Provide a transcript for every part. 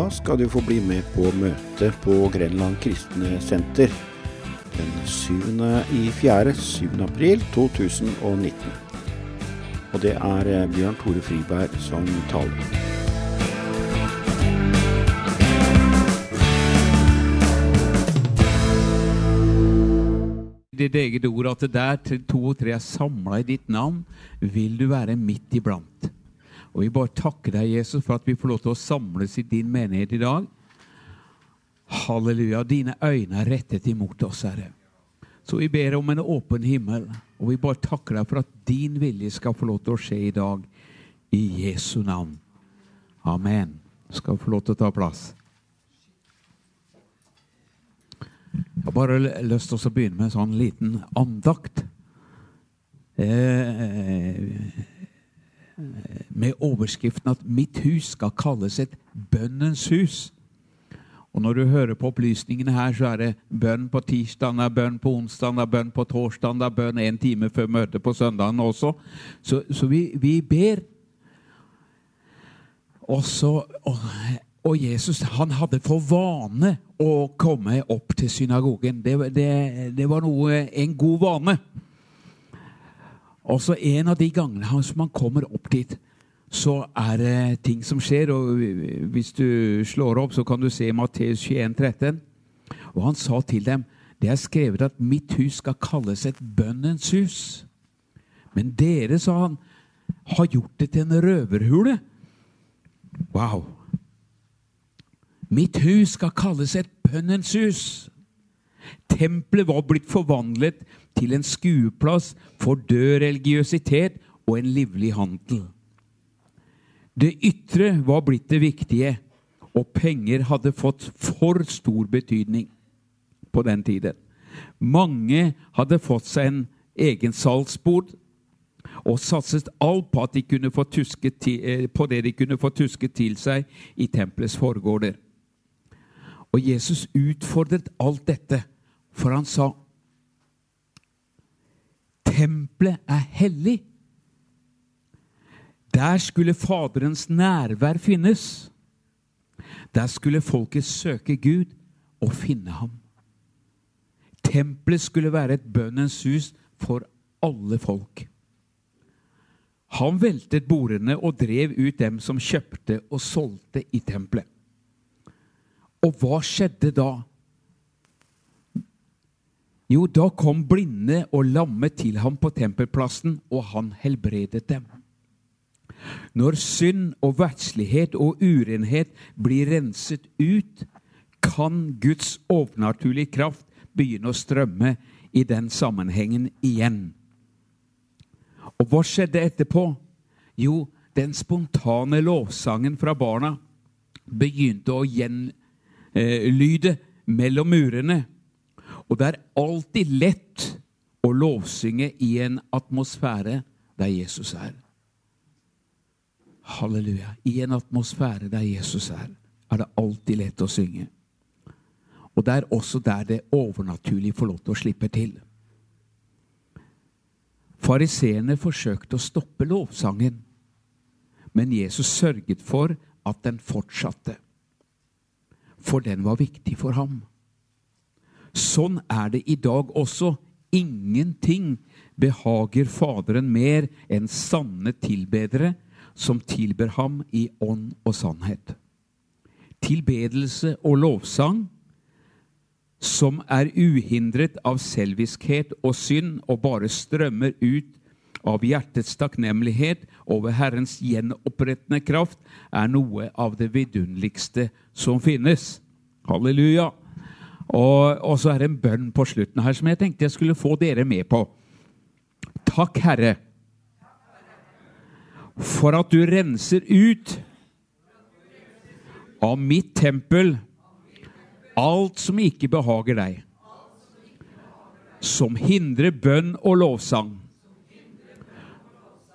Da skal du få bli med på møte på Grenland kristne senter den 7. i 4. 7. april 2019. Og det er eh, Bjørn Tore Friberg som taler. ditt eget ord at det der to og tre er samla i ditt navn, vil du være midt iblant. Og Vi bare takker deg, Jesus, for at vi får lov til å samles i din menighet i dag. Halleluja. Dine øyne er rettet imot oss, Herre. Så vi ber om en åpen himmel, og vi bare takker deg for at din vilje skal få lov til å skje i dag. I Jesu navn. Amen. Skal få lov til å ta plass. Jeg har bare lyst til å begynne med en sånn liten andakt. Eh, med overskriften at 'Mitt hus skal kalles et bønnens hus'. Og Når du hører på opplysningene her, så er det bønn på tirsdag, bønn på onsdag, bønn på torsdag, bønn en time før møtet på søndagen også. Så, så vi, vi, ber. Også, og, og Jesus han hadde for vane å komme opp til synagogen. Det, det, det var noe, en god vane. Også en av de gangene hans man kommer opp dit, så er det ting som skjer. og Hvis du slår opp, så kan du se Matteus 21, 13. Og han sa til dem det er skrevet at mitt hus skal kalles et bønnens hus. Men dere, sa han, har gjort det til en røverhule. Wow! Mitt hus skal kalles et bønnens hus. Tempelet var blitt forvandlet til en skueplass for død religiøsitet og en livlig handel. Det ytre var blitt det viktige, og penger hadde fått for stor betydning på den tiden. Mange hadde fått seg en egen salgsbod og satset alt på, de til, eh, på det de kunne få tusket til seg i tempelets forgårder. Og Jesus utfordret alt dette, for han sa Tempelet er hellig. Der skulle Faderens nærvær finnes. Der skulle folket søke Gud og finne ham. Tempelet skulle være et bønnens hus for alle folk. Han veltet bordene og drev ut dem som kjøpte og solgte i tempelet. Og hva skjedde da? Jo, da kom blinde og lamme til ham på tempelplassen, og han helbredet dem. Når synd og verdslighet og urenhet blir renset ut, kan Guds overnaturlige kraft begynne å strømme i den sammenhengen igjen. Og hva skjedde etterpå? Jo, den spontane lovsangen fra barna begynte å gjenlyde mellom murene. Og det er alltid lett å lovsynge i en atmosfære der Jesus er. Halleluja. I en atmosfære der Jesus er, er det alltid lett å synge. Og det er også der det overnaturlige får lov til å slippe til. Fariseerne forsøkte å stoppe lovsangen, men Jesus sørget for at den fortsatte for den var viktig for ham. Sånn er det i dag også. Ingenting behager Faderen mer enn sanne tilbedere som tilber ham i ånd og sannhet. Tilbedelse og lovsang som er uhindret av selviskhet og synd og bare strømmer ut av hjertets takknemlighet over Herrens gjenopprettende kraft, er noe av det vidunderligste som finnes. Halleluja. Og, og, så er det en bønn på slutten her som jeg tenkte jeg skulle få dere med på. Takk, Herre, for at du renser ut av mitt tempel alt som ikke behager deg, som hindrer bønn og lovsang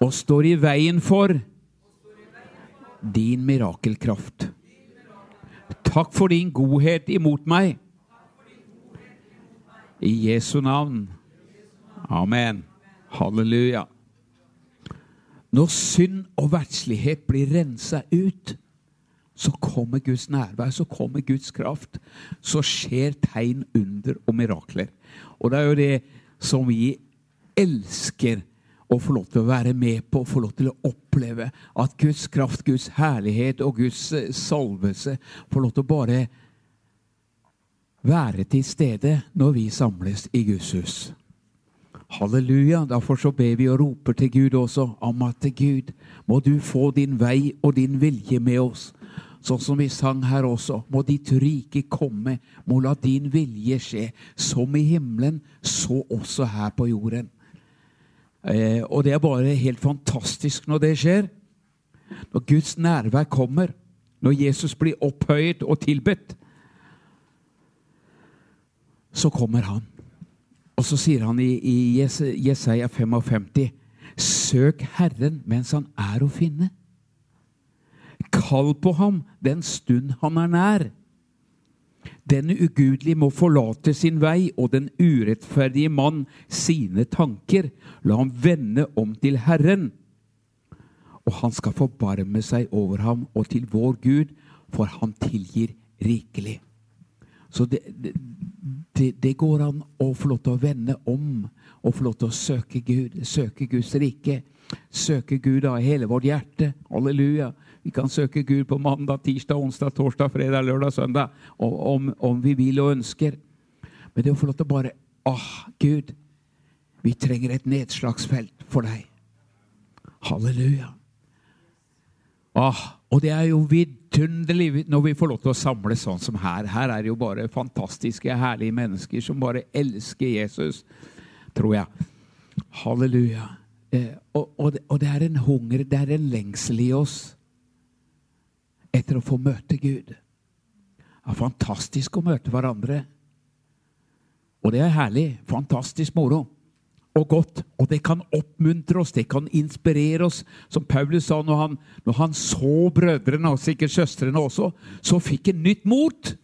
og står i veien for din mirakelkraft. Takk for din godhet imot meg. I Jesu navn. Amen. Halleluja. Når synd og verdslighet blir rensa ut, så kommer Guds nærvær, så kommer Guds kraft. Så skjer tegn, under og mirakler. Og det er jo det som vi elsker å få lov til å være med på, få lov til å oppleve. At Guds kraft, Guds herlighet og Guds eh, salvelse får lov til å bare være til stede når vi samles i Guds hus. Halleluja. Derfor så ber vi og roper til Gud også om at Gud, må du få din vei og din vilje med oss. Sånn som vi sang her også. Må ditt rike komme, må la din vilje skje. Som i himmelen, så også her på jorden. Eh, og det er bare helt fantastisk når det skjer. Når Guds nærvær kommer, når Jesus blir opphøyet og tilbedt, så kommer han. Og så sier han i, i Jesaja 55.: Søk Herren mens han er å finne. Kall på ham den stund han er nær. Den ugudelige må forlate sin vei, og den urettferdige mann sine tanker. La ham vende om til Herren, og han skal forbarme seg over ham og til vår Gud, for han tilgir rikelig. Så det, det, det, går an å få lov til å vende om og få lov til å søke Gud, søke Guds rike. Søke Gud av hele vårt hjerte. Halleluja. Vi kan søke Gud på mandag, tirsdag, onsdag, torsdag, fredag, lørdag, søndag om, om vi vil og ønsker. Men det å få lov til å bare Ah, Gud, vi trenger et nedslagsfelt for deg. Halleluja. Åh, og det er jo vidunderlig når vi får lov til å samles sånn som her. Her er det jo bare fantastiske, herlige mennesker som bare elsker Jesus, tror jeg. Halleluja. Eh, og, og, det, og, det, er en hunger, det er en lengsel i oss etter å få møte Gud. Det er fantastisk å møte hverandre. Og det er herlig. Fantastisk moro. Og godt. Og det kan oppmuntre oss, det kan inspirere oss. Som Paulus sa når han, når han så brødrene, og sikkert søstrene også, så fikk han nytt mot.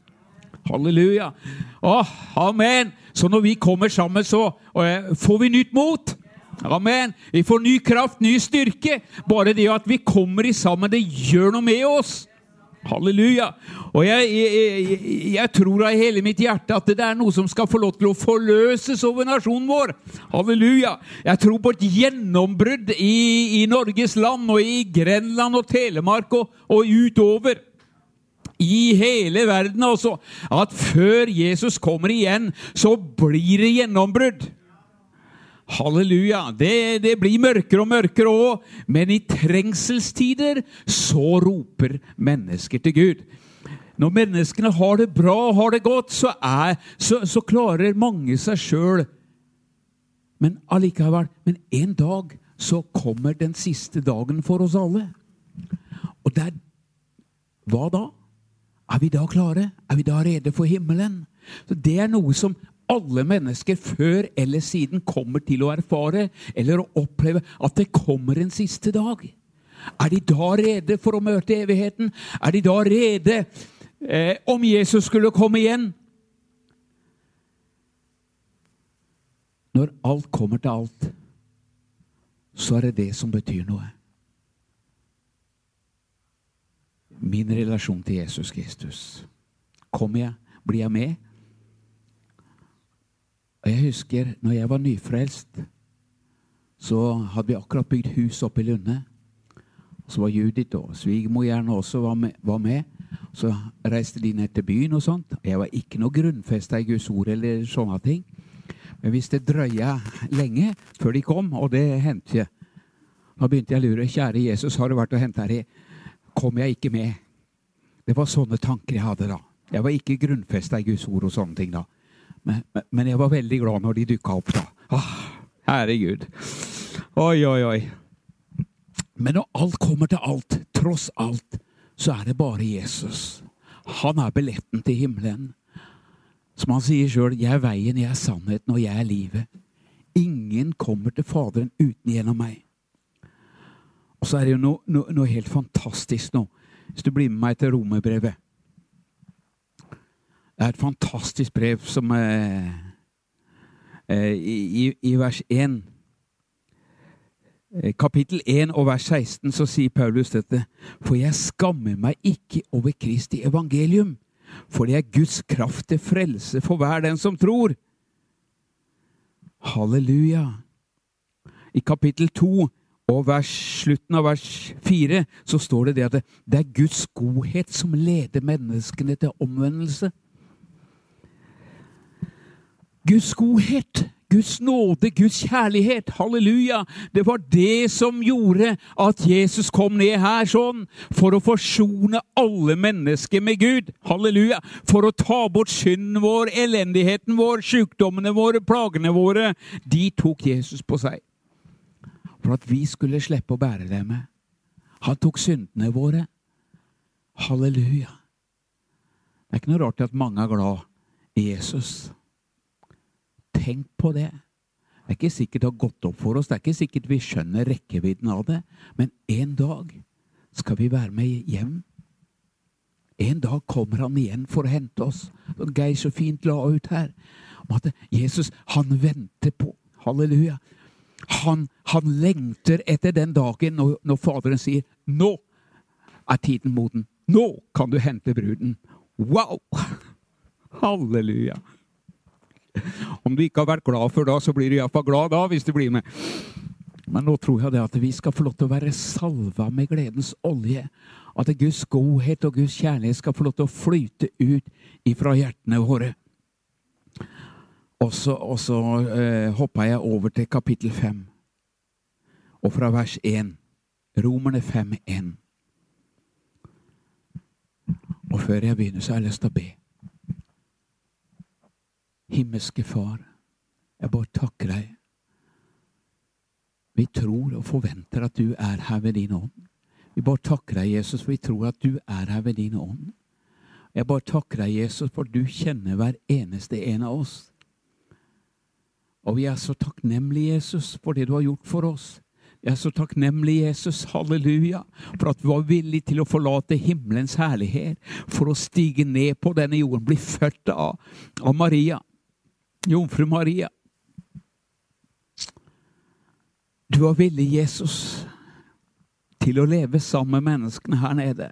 Halleluja. Åh, amen. Så når vi kommer sammen, så uh, får vi nytt mot. Amen. Vi får ny kraft, ny styrke. Bare det at vi kommer sammen, det gjør noe med oss. Halleluja. Og jeg, jeg, jeg, tror av hele mitt hjerte at det er noe som skal få lov til å forløses over nasjonen vår. Halleluja. Jeg tror på et gjennombrudd i, i Norges land og i Grenland og Telemark og, og utover. I hele verden, altså. At før Jesus kommer igjen, så blir det gjennombrudd. Halleluja. Det, det blir mørkere og mørkere òg, men i trengselstider så roper mennesker til Gud. Når menneskene har det bra og har det godt, så, er, så, så klarer mange seg sjøl. Men allikevel Men en dag så kommer den siste dagen for oss alle. Og der Hva da? Er vi da klare? Er vi da rede for himmelen? Så Det er noe som alle mennesker før eller siden kommer til å erfare eller å oppleve at det kommer en siste dag. Er de da rede for å møte evigheten? Er de da rede eh, om Jesus skulle komme igjen? Når alt kommer til alt, så er det det som betyr noe. Min relasjon til Jesus Kristus. Kommer jeg? Blir jeg med? Og Jeg husker når jeg var nyfrelst, så hadde vi akkurat bygd hus oppe i Lunde. Så var Judith og svigermor gjerne også var med, var med. Så reiste de ned til byen og sånt. Jeg var ikke noe grunnfesta i Guds ord eller sånne ting. Men hvis det drøya lenge før de kom, og det hendte jeg. Da begynte jeg å lure. Kjære Jesus, har du vært og henta her? Kom jeg ikke med? Det var sånne tanker jeg hadde da. Jeg var ikke grunnfesta i Guds ord og sånne ting da. Men, men, jeg var veldig glad når de dukka opp, da. Åh, herregud. Oi, oi, oi. Men når alt kommer til alt, tross alt, så er det bare Jesus. Han er billetten til himmelen. Som han sier sjøl, 'Jeg er veien, jeg er sannheten, og jeg er livet'. Ingen kommer til Faderen uten gjennom meg. Og så er det jo noe, noe, noe helt fantastisk nå. Hvis du blir med meg til romerbrevet. Det er et fantastisk brev som eh, eh, i, i, vers 1 eh, kapittel 1 og vers 16 så sier Paulus dette. For jeg skammer meg ikke over Kristi evangelium, for det er Guds kraft til frelse for hver den som tror. Halleluja. I kapittel 2 og vers, slutten av vers 4 så står det det at det er Guds godhet som leder menneskene til omvendelse. Guds godhet, Guds nåde, Guds kjærlighet. Halleluja! Det var det som gjorde at Jesus kom ned her sånn, for å forsone alle mennesker med Gud. Halleluja! For å ta bort synden vår, elendigheten vår, sykdommene våre, plagene våre. De tok Jesus på seg. For at vi skulle slippe å bære dem. Han tok syndene våre. Halleluja. Det er ikke noe rart at mange er glad i Jesus. Tenk på det. Det er ikke sikkert det har gått opp for oss, det er ikke sikkert vi skjønner rekkevidden av det, men en dag skal vi være med hjem. En dag kommer han igjen for å hente oss. Geir så fint la ut her. Om at Jesus, han venter på. Halleluja. Han, han lengter etter den dagen når, når Faderen sier 'Nå er tiden moden'. Nå kan du hente bruden. Wow! Halleluja. Om du ikke har vært glad før da, så blir du iallfall glad da, hvis du blir med. Men nå tror jeg det at vi skal få lov til å være salva med gledens olje. At Guds godhet og Guds kjærlighet skal få lov til å flyte ut ifra hjertene våre. Og så, og så eh, hoppa jeg over til kapittel fem. Og fra vers én. Romerne 5,1. Og før jeg begynner, så har jeg lyst til å be. Himmelske Far, jeg bare takker deg. Vi tror og forventer at du er her ved din ånd. Vi bare takker deg, Jesus, for vi tror at du er her ved din ånd. Jeg bare takker deg, Jesus, for du kjenner hver eneste en av oss. Og vi er så takknemlige, Jesus, for det du har gjort for oss. Vi er så takknemlige, Jesus, halleluja, for at du var villig til å forlate himmelens herlighet for å stige ned på denne jorden, bli født av, av Maria. Jomfru Maria. Du var villig, Jesus, til å leve sammen med menneskene her nede.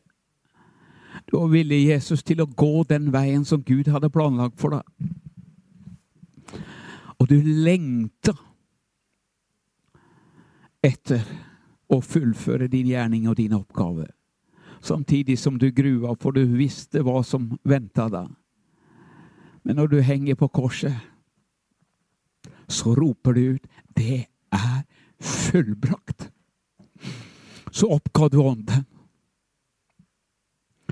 Du var villig, Jesus, til å gå den veien som Gud hadde planlagt for deg. Og du lengta etter å fullføre din gjerning og din oppgave. Samtidig som du grua, for du visste hva som venta deg. Men når du henger på korset, så roper du ut 'Det er fullbrakt'. Så oppga du ånden.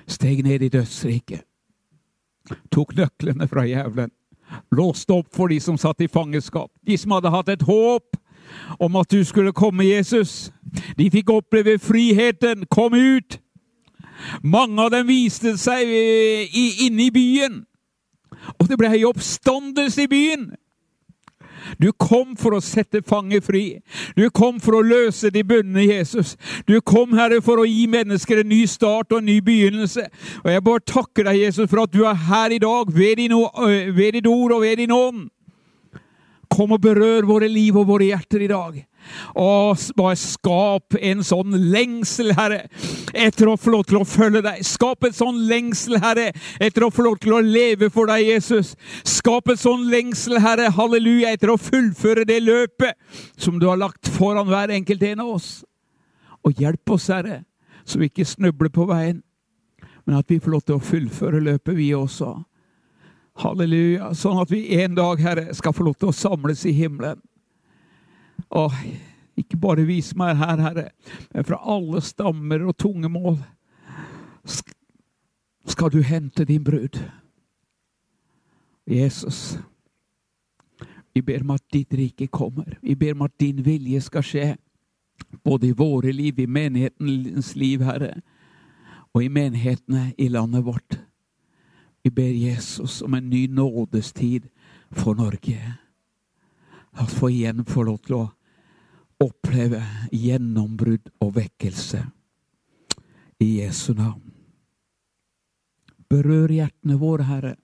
Steg ned i dødsriket. Tok nøklene fra jævelen. Låste opp for de som satt i fangenskap. De som hadde hatt et håp om at du skulle komme, Jesus. De fikk oppleve friheten. Kom ut! Mange av dem viste seg inne i byen. Og det ble oppstandelse i byen. Du kom for å sette fanget fri. Du kom for å løse de bundne, Jesus. Du kom, Herre, for å gi mennesker en ny start og en ny begynnelse. Og jeg bare takker deg, Jesus, for at du er her i dag ved, din, ved ditt ord og ved din ånd. Kom og berør våre liv og våre hjerter i dag. Og bare skap en sånn lengsel, Herre, etter å få lov til å følge deg. Skap en sånn lengsel, Herre, etter å få lov til å leve for deg, Jesus. Skap en sånn lengsel, Herre, halleluja, etter å fullføre det løpet som du har lagt foran hver enkelt en av oss. Og hjelp oss, Herre, så vi ikke snubler på veien, men at vi får lov til å fullføre løpet, vi også. Halleluja. Sånn at vi en dag, Herre, skal få lov til å samles i himmelen. Og ikke bare vis meg her, Herre, men fra alle stammer og tunge mål skal du hente din brud. Jesus, vi ber om at ditt rike kommer. Vi ber om at din vilje skal skje. Både i våre liv, i menighetens liv, Herre, og i menighetene i landet vårt. Vi ber Jesus om en ny nådestid for Norge. At få igjen få lov til å oppleve gjennombrudd og vekkelse. I Jesu navn. Berør hjertene våre, Herre.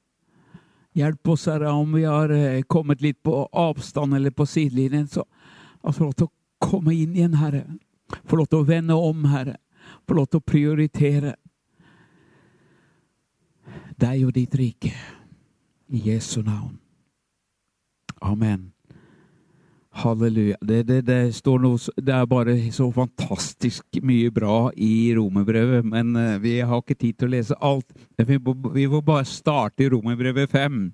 Hjelp oss, Herre, om vi har eh, kommet litt på avstand eller på sidelinjen. Så få lov til å komme inn igjen, Herre. Få lov til å vende om, Herre. Få lov til å prioritere deg og ditt rike. I Jesu navn. Amen. Halleluja. Det, det, det, noe, det, er bare så fantastisk mye bra i romerbrevet, men uh, vi har ikke tid til å lese alt. Vi må, vi må bare starte i romerbrevet 5.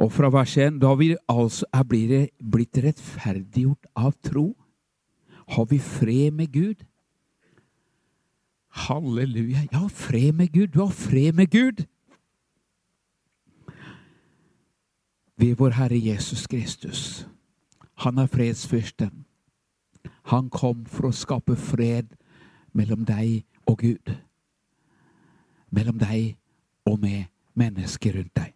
Og fra vers 1 Da vi altså er blitt rettferdiggjort av tro, har vi fred med Gud. Halleluja. Ja, fred med Gud. Du har fred med Gud. Ved vår Herre Jesus Kristus. Han er fredsfyrsten. Han kom for å skape fred mellom deg og Gud. Mellom deg og med mennesker rundt deg.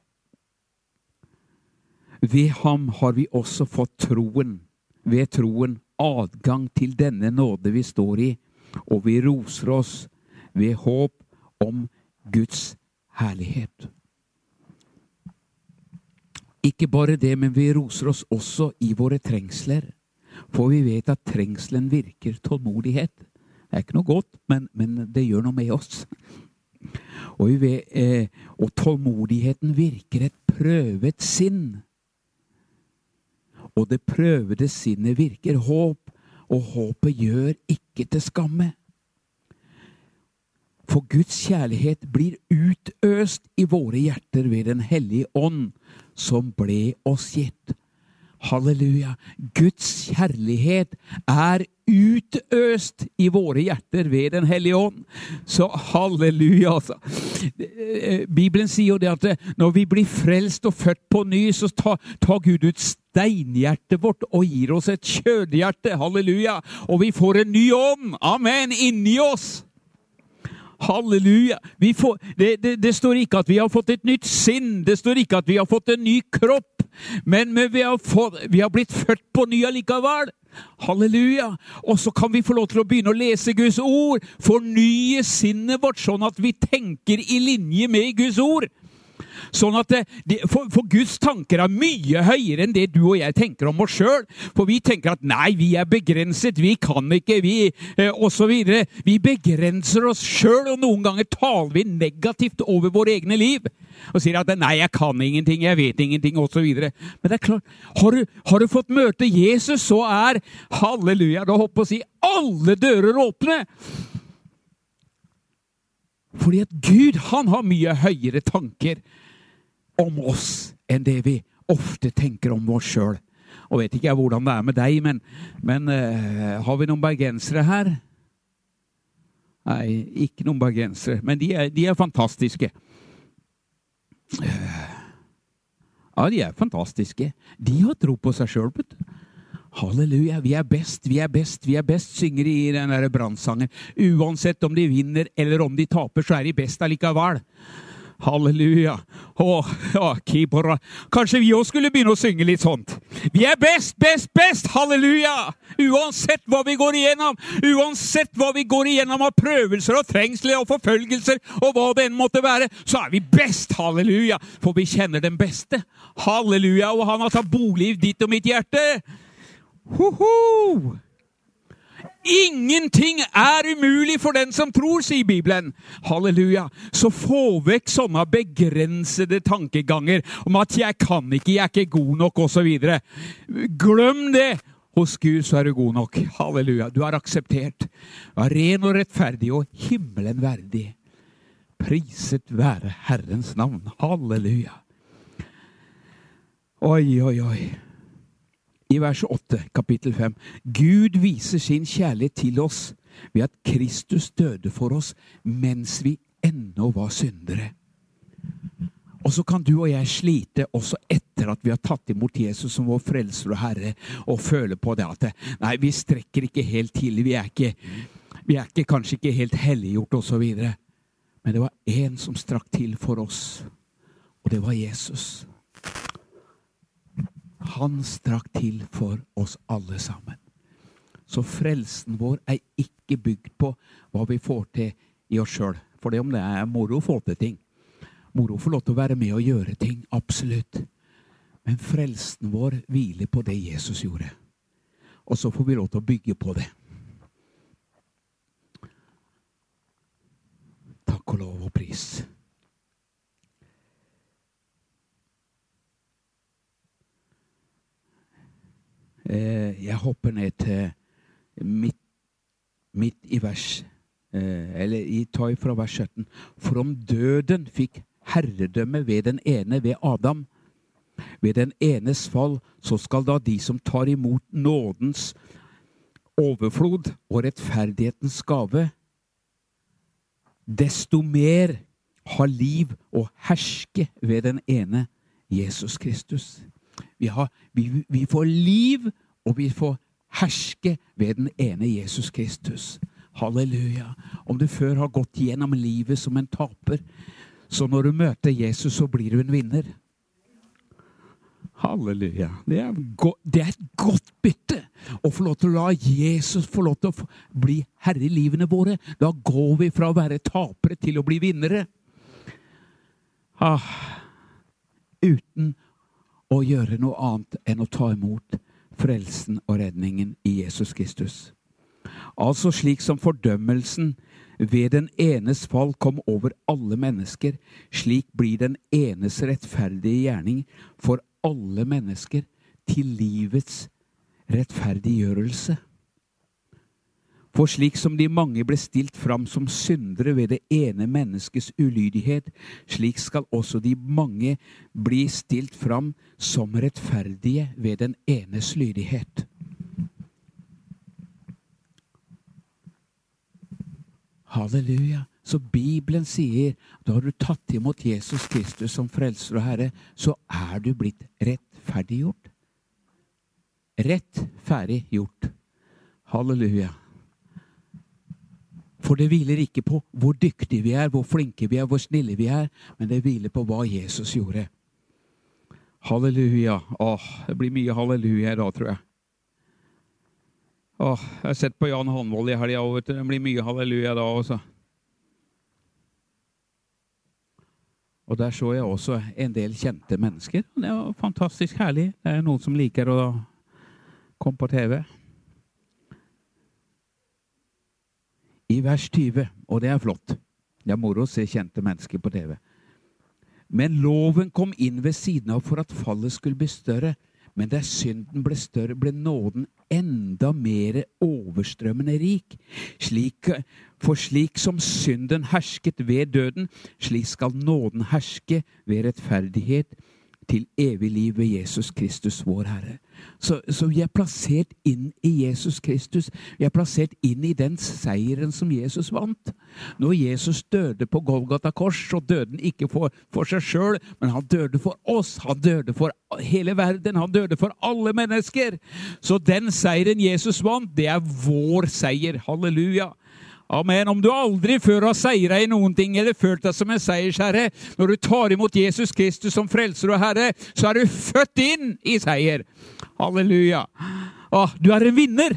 Ved ham har vi også fått troen, ved troen adgang til denne nåde vi står i, og vi roser oss ved håp om Guds herlighet. Ikke bare det, men vi roser oss også i våre trengsler. For vi vet at trengselen virker tålmodighet. Det er ikke noe godt, men, men det gjør noe med oss. Og, vet, eh, og tålmodigheten virker et prøvet sinn. Og det prøvede sinnet virker håp, og håpet gjør ikke til skamme. For Guds kjærlighet blir utøst i våre hjerter ved Den hellige ånd, som ble oss gitt. Halleluja. Guds kjærlighet er utøst i våre hjerter ved Den hellige ånd. Så halleluja, altså. Bibelen sier jo det at når vi blir frelst og født på ny, så tar, tar Gud ut steinhjertet vårt og gir oss et kjødhjerte. Halleluja. Og vi får en ny ånd. Amen. Inni oss. Halleluja! Får, det, det, det, står ikke at vi har fått et nytt sinn, det står ikke at vi har fått en ny kropp, men, men vi, har fått, vi, har blitt født på ny allikevel. Halleluja! Og så kan vi få lov til å begynne å lese Guds ord, fornye sinnet vårt, sånn at vi tenker i linje med Guds ord. Sånn at det, for, for, Guds tanker er mye høyere enn det du og jeg tenker om oss sjøl. For vi tenker at nei, vi er begrenset, vi kan ikke, vi eh, osv. Vi begrenser oss sjøl, og noen ganger taler vi negativt over våre egne liv. Og sier at 'nei, jeg kan ingenting, jeg vet ingenting', osv. Men det er klart, har du, har du fått møte Jesus, så er halleluja, da holdt på å si alle dører åpne. Fordi at Gud han har mye høyere tanker om oss enn det vi ofte tenker om oss sjøl. Og vet ikke jeg hvordan det er med deg, men, men uh, har vi noen bergensere her? Nei, ikke noen bergensere. Men de er, de er fantastiske. Uh, ja, de er fantastiske. De har tro på seg sjøl. Halleluja, vi er best, vi er best, vi er best, synger de i den brannsangen. Uansett om de vinner eller om de taper, så er de best allikevel. Halleluja. Å, kibora. Kanskje vi òg skulle begynne å synge litt sånt. Vi er best, best, best! Halleluja! Uansett hva vi går igjennom, uansett hva vi går igjennom av prøvelser og trengsler og forfølgelser og hva det enn måtte være, så er vi best! Halleluja! For vi kjenner den beste. Halleluja! Og han har tatt bolig i ditt og mitt hjerte. Hoho! Ingenting er umulig for den som tror, sier Bibelen. Halleluja. Så få vekk sånne begrensede tankeganger om at 'jeg kan ikke, jeg er ikke god nok', osv. Glem det! Hos Gud så er du god nok. Halleluja. Du er akseptert. Du er ren og rettferdig og himmelen verdig. Priset være Herrens navn. Halleluja. Oi, oi, oi i vers 8, kapittel 5. Gud viser sin kjærlighet til oss ved at Kristus døde for oss mens vi ennå var syndere. Og så kan du og jeg slite også etter at vi har tatt imot Jesus som vår frelser og herre, og føle på det at nei, vi strekker ikke helt til. Vi er, ikke, vi er ikke, kanskje ikke helt helliggjort osv. Men det var én som strakk til for oss, og det var Jesus. Han strakk til for oss alle sammen. Så frelsen vår er ikke bygd på hva vi får til i oss sjøl. For det om det er moro å få til ting. Moro å få lov til å være med og gjøre ting. Absolutt. Men frelsen vår hviler på det Jesus gjorde. Og så får vi lov til å bygge på det. Takk og lov og pris. Jeg hopper ned til midt, midt i vers eh, Eller i tar fra vers 17. For om døden fikk herredømme ved den ene, ved Adam, ved den enes fall, så skal da de som tar imot nådens overflod og rettferdighetens gave, desto mer ha liv og herske ved den ene Jesus Kristus. Vi, har, vi, vi får liv, og vi får herske ved den ene Jesus Kristus. Halleluja. Om du før har gått gjennom livet som en taper, så når du møter Jesus, så blir du en vinner. Halleluja. Det er, det er, et godt bytte å få lov til å la Jesus få lov til å bli herre i livene våre. Da går vi fra å være tapere til å bli vinnere. Ah, uten å gjøre noe annet enn å ta imot frelsen og redningen i Jesus Kristus. Altså slik som fordømmelsen ved den enes fall kom over alle mennesker, slik blir den enes rettferdige gjerning for alle mennesker til livets rettferdiggjørelse. For slik som de mange ble stilt fram som syndere ved det ene menneskets ulydighet, slik skal også de mange bli stilt fram som rettferdige ved den enes lydighet. Halleluja. Så Bibelen sier da har du tatt imot Jesus Kristus som frelser og Herre, så er du blitt rettferdiggjort. Rettferdiggjort. Halleluja. For det hviler ikke på hvor dyktige vi er, hvor flinke vi er, hvor snille vi er, men det hviler på hva Jesus gjorde. Halleluja. Åh, det blir mye halleluja i dag, tror jeg. Åh, jeg har sett på Jan Håndvold i helga òg, Det blir mye halleluja da også. Og der så jeg også en del kjente mennesker. Det var fantastisk herlig. Det er noen som liker å komme på TV. I vers 20, og det er flott. Det er moro å se kjente mennesker på TV. Men loven kom inn ved siden av for at fallet skulle bli større. Men der synden ble større, ble nåden enda mer overstrømmende rik. Slik, for slik som synden hersket ved døden, slik skal nåden herske ved rettferdighet til evig liv ved Jesus Kristus, vår Herre. Så, så, vi er plassert inn i Jesus Kristus. Vi er plassert inn i den seieren som Jesus vant. Når Jesus døde på Golgata kors, så døde han ikke for, for seg sjøl, men han døde for oss. Han døde for hele verden. Han døde for alle mennesker. Så den seieren Jesus vant, det er vår seier. Halleluja. Amen. Om du aldri før har seira i noen ting eller følt deg som en seiersherre, når du tar imot Jesus Kristus som frelser og herre, så er du født inn i seier. Halleluja. Å, du er en vinner.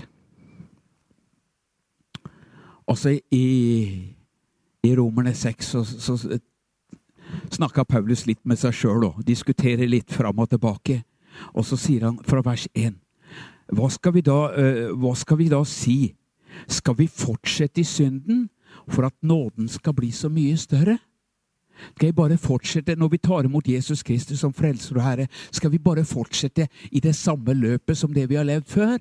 Også i, i Romerne 6 så, så snakka Paulus litt med seg sjøl og diskuterer litt fram og tilbake. Og så sier han fra vers 1 hva skal da, uh, hva skal vi da si? Skal vi fortsette i synden for at nåden skal bli så mye større? Skal vi bare fortsette når vi tar imot Jesus Kristus som frelser og Herre? Skal vi bare fortsette i det samme løpet som det vi har levd før?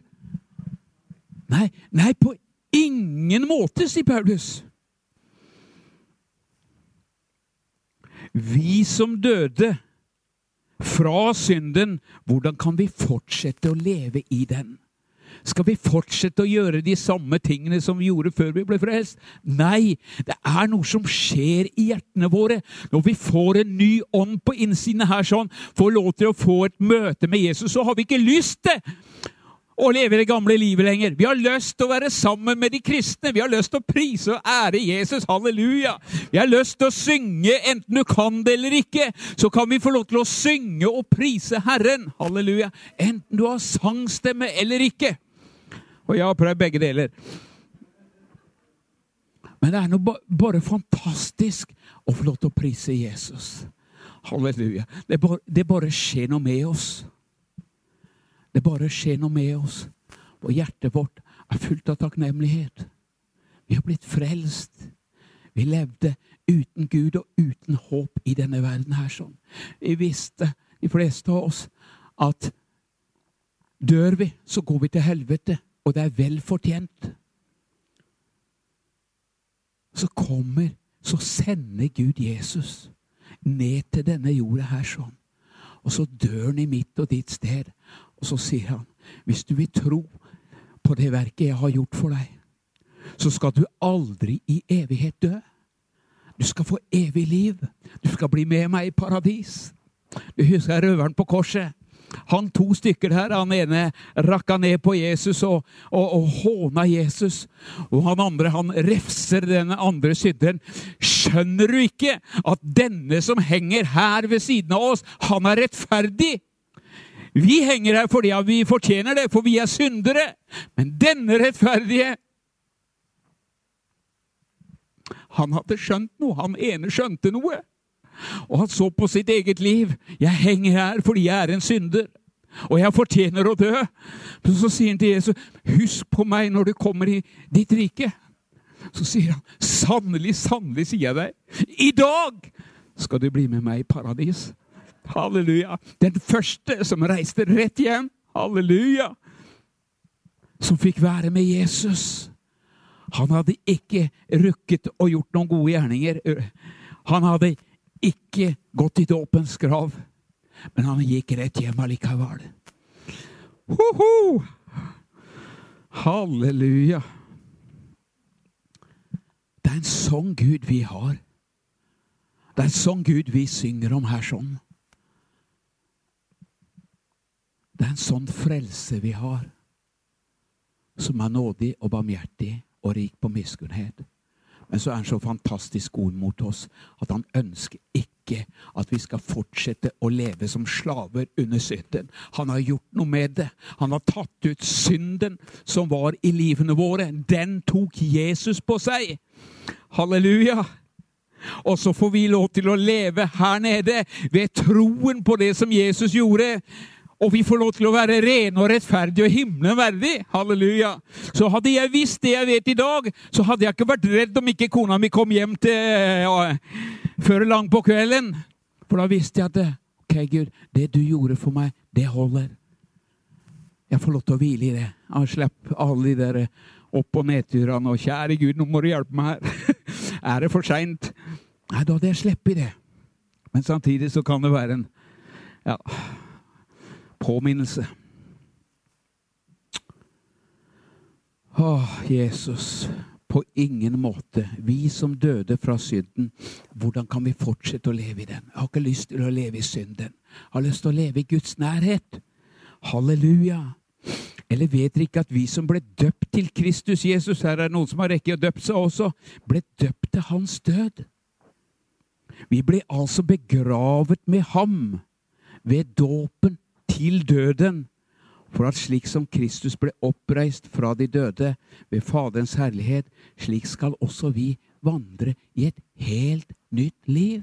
Nei, nei, på ingen måte, sier Paulus. Vi som døde fra synden, hvordan kan vi fortsette å leve i den? Skal vi fortsette å gjøre de samme tingene som vi gjorde før vi ble frelst? Nei, det er noe som skjer i hjertene våre når vi får en ny ånd på innsiden her, sånn, får lov til å få et møte med Jesus, så har vi ikke lyst til å leve det gamle livet lenger. Vi har lyst til å være sammen med de kristne. Vi har lyst til å prise og ære Jesus. Halleluja. Vi har lyst til å synge, enten du kan det eller ikke. Så kan vi få lov til å synge og prise Herren. Halleluja. Enten du har sangstemme eller ikke. Og jeg har prøvd begge deler. Men det er noe bare fantastisk å få lov til å prise Jesus. Halleluja. Det bare, det bare skjer noe med oss. Det bare skjer noe med oss. Og hjertet vårt er fullt av takknemlighet. Vi har blitt frelst. Vi levde uten Gud og uten håp i denne verden her. sånn. Vi visste, de fleste av oss, at dør vi, så går vi til helvete. Og det er vel fortjent. Så kommer, så sender Gud Jesus ned til denne jorda her sånn. Og så dør han i mitt og ditt sted. Og så sier han, hvis du vil tro på det verket jeg har gjort for deg, så skal du aldri i evighet dø. Du skal få evig liv. Du skal bli med meg i paradis. Du husker røveren på korset? Han to stykker her. Han ene rakka ned på Jesus og, og, og håna Jesus. Og han andre han refser den andre synderen. Skjønner du ikke at denne som henger her ved siden av oss, han er rettferdig? Vi henger her fordi vi fortjener det, for vi er syndere. Men denne rettferdige Han hadde skjønt noe. Han ene skjønte noe. Og han så på sitt eget liv. 'Jeg henger her fordi jeg er en synder.' Og jeg fortjener å dø. Men så sier han til Jesus, 'Husk på meg når du kommer i ditt rike.' Så sier han, 'Sannelig, sannelig, sier jeg deg, i dag skal du bli med meg i paradis.' Halleluja. Den første som reiste rett hjem. Halleluja. Som fikk være med Jesus. Han hadde ikke rukket å gjort noen gode gjerninger. Han hadde ikke gått i dåpens grav, men han gikk rett hjem allikevel. Hoho! Halleluja. Det er en sånn Gud vi har. Det er en sånn Gud vi synger om her sånn. Det er en sånn frelse vi har, som er nådig og barmhjertig og rik på miskunnhet. Men så er han så fantastisk god mot oss at han ønsker ikke at vi skal fortsette å leve som slaver under synden. Han har gjort noe med det. Han har tatt ut synden som var i livene våre. Den tok Jesus på seg. Halleluja. Og så får vi lov til å leve her nede ved troen på det som Jesus gjorde. Og vi får lov til å være rene og rettferdige og himmelen verdig. Halleluja. Så hadde jeg visst det jeg vet i dag, så hadde jeg ikke vært redd om ikke kona mi kom hjem til ja, før langt på kvelden. For da visste jeg at ok, Gud, det du gjorde for meg, det holder. Jeg får lov til å hvile i det. Jeg slipper alle de der opp- og nedturene og 'Kjære Gud, nå må du hjelpe meg her'. er det for seint? Nei, da hadde jeg sluppet det. Men samtidig så kan det være en ja, påminnelse. Å, Jesus. På ingen måte. Vi som døde fra synden, hvordan kan vi fortsette å leve i den? Jeg har ikke lyst til å leve i synden. Jeg har lyst til å leve i Guds nærhet. Halleluja. Eller vet dere ikke at vi som ble døpt til Kristus Jesus Her er det noen som har rekke å døpt seg også. Ble døpt til hans død. Vi ble altså begravet med ham ved dåpen til døden, for at slik som Kristus ble oppreist fra de døde ved Faderens herlighet, slik skal også vi vandre i et helt nytt liv.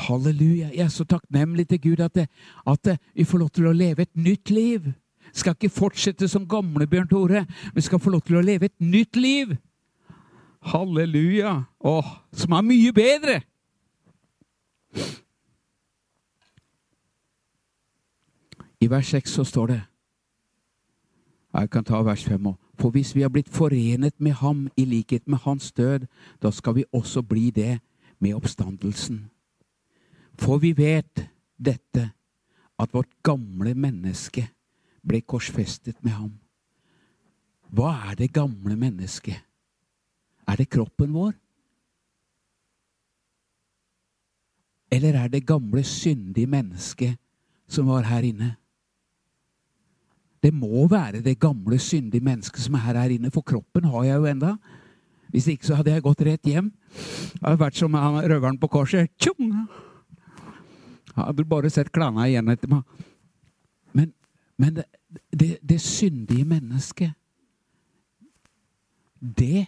Halleluja. Jeg er så takknemlig til Gud at, det, at vi får lov til å leve et nytt liv. Vi skal ikke fortsette som gamle Bjørn Tore, vi skal få lov til å leve et nytt liv. Halleluja. Åh, som er mye bedre. I vers 6 så står det Jeg kan ta vers 5 òg. For hvis vi har blitt forenet med ham i likhet med hans død, da skal vi også bli det med oppstandelsen. For vi vet dette, at vårt gamle menneske ble korsfestet med ham. Hva er det gamle mennesket? Er det kroppen vår? Eller er det gamle, syndige mennesket som var her inne? Det må være det gamle, syndige mennesket som er her inne, for kroppen har jeg jo enda. Hvis ikke så hadde jeg gått rett hjem. Det hadde vært som røveren på korset. Tjong! Hadde bare sett klana igjen etter meg. Men, men det, det, det syndige mennesket, det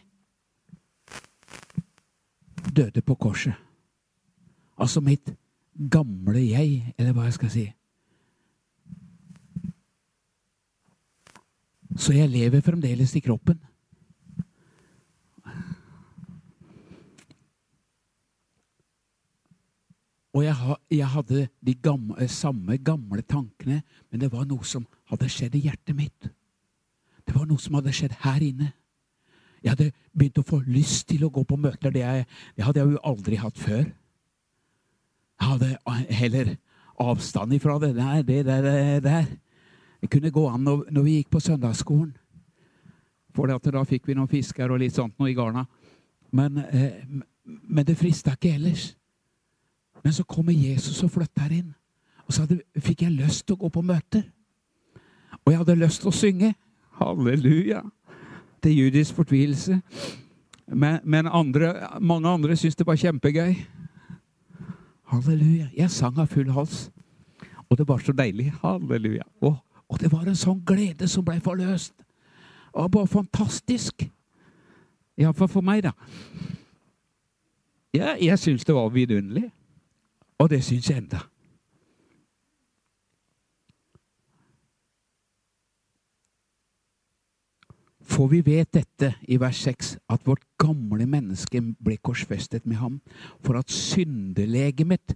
døde på korset. Altså mitt gamle jeg, eller hva jeg skal si. Så jeg lever fremdeles i kroppen. Og jeg, jeg hadde de gamle, samme gamle tankene, men det var noe som hadde skjedd i hjertet mitt. Det var noe som hadde skjedd her inne. Jeg hadde begynt å få lyst til å gå på møter. Det, jeg, det hadde jeg jo aldri hatt før. Jeg hadde heller avstand ifra det der. Det der, det der. Det kunne gå an når, når vi gikk på søndagsskolen. For da fikk vi noen fisker og litt sånt noe i garna. Men, eh, men det frista ikke ellers. Men så kommer Jesus og flytter inn. Og så hadde, fikk jeg lyst til å gå på møter. Og jeg hadde lyst til å synge. Halleluja. Til judisk fortvilelse. Men, men andre, mange andre syntes det var kjempegøy. Halleluja. Jeg sang av full hals. Og det var så deilig. Halleluja. Og, og det var en sånn glede som ble forløst. Var bare fantastisk. Iallfall for meg, da. Ja, jeg syns det var vidunderlig. Og det syns jeg enda. For vi vet dette i vers 6, at vårt gamle menneske ble korsfestet med ham, for at syndelegemet,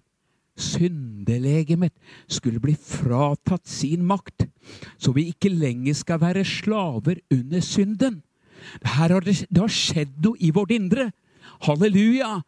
syndelegemet skulle bli fratatt sin makt, så vi ikke lenger skal være slaver under synden. Her har det, det har skjedd noe i vårt indre. Halleluja!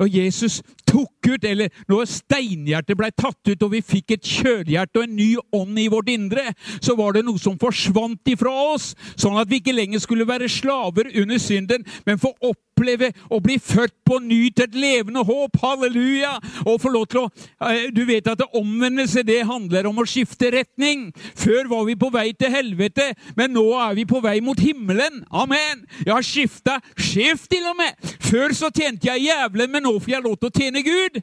Når Jesus tok ut, eller når steinhjertet ble tatt ut, og vi fikk et kjølhjerte og en ny ånd i vårt indre, så var det noe som forsvant ifra oss, sånn at vi ikke lenger skulle være slaver under synden, men få oppleve å bli født på ny til et levende håp. Halleluja! Og få lov til å eh, Du vet at omvendelse det handler om å skifte retning. Før var vi på vei til helvete, men nå er vi på vei mot himmelen. Amen! Jeg har skifta sjef til og med. Før så tjente jeg jævlen, men nå får jeg lov til å tjene Gud.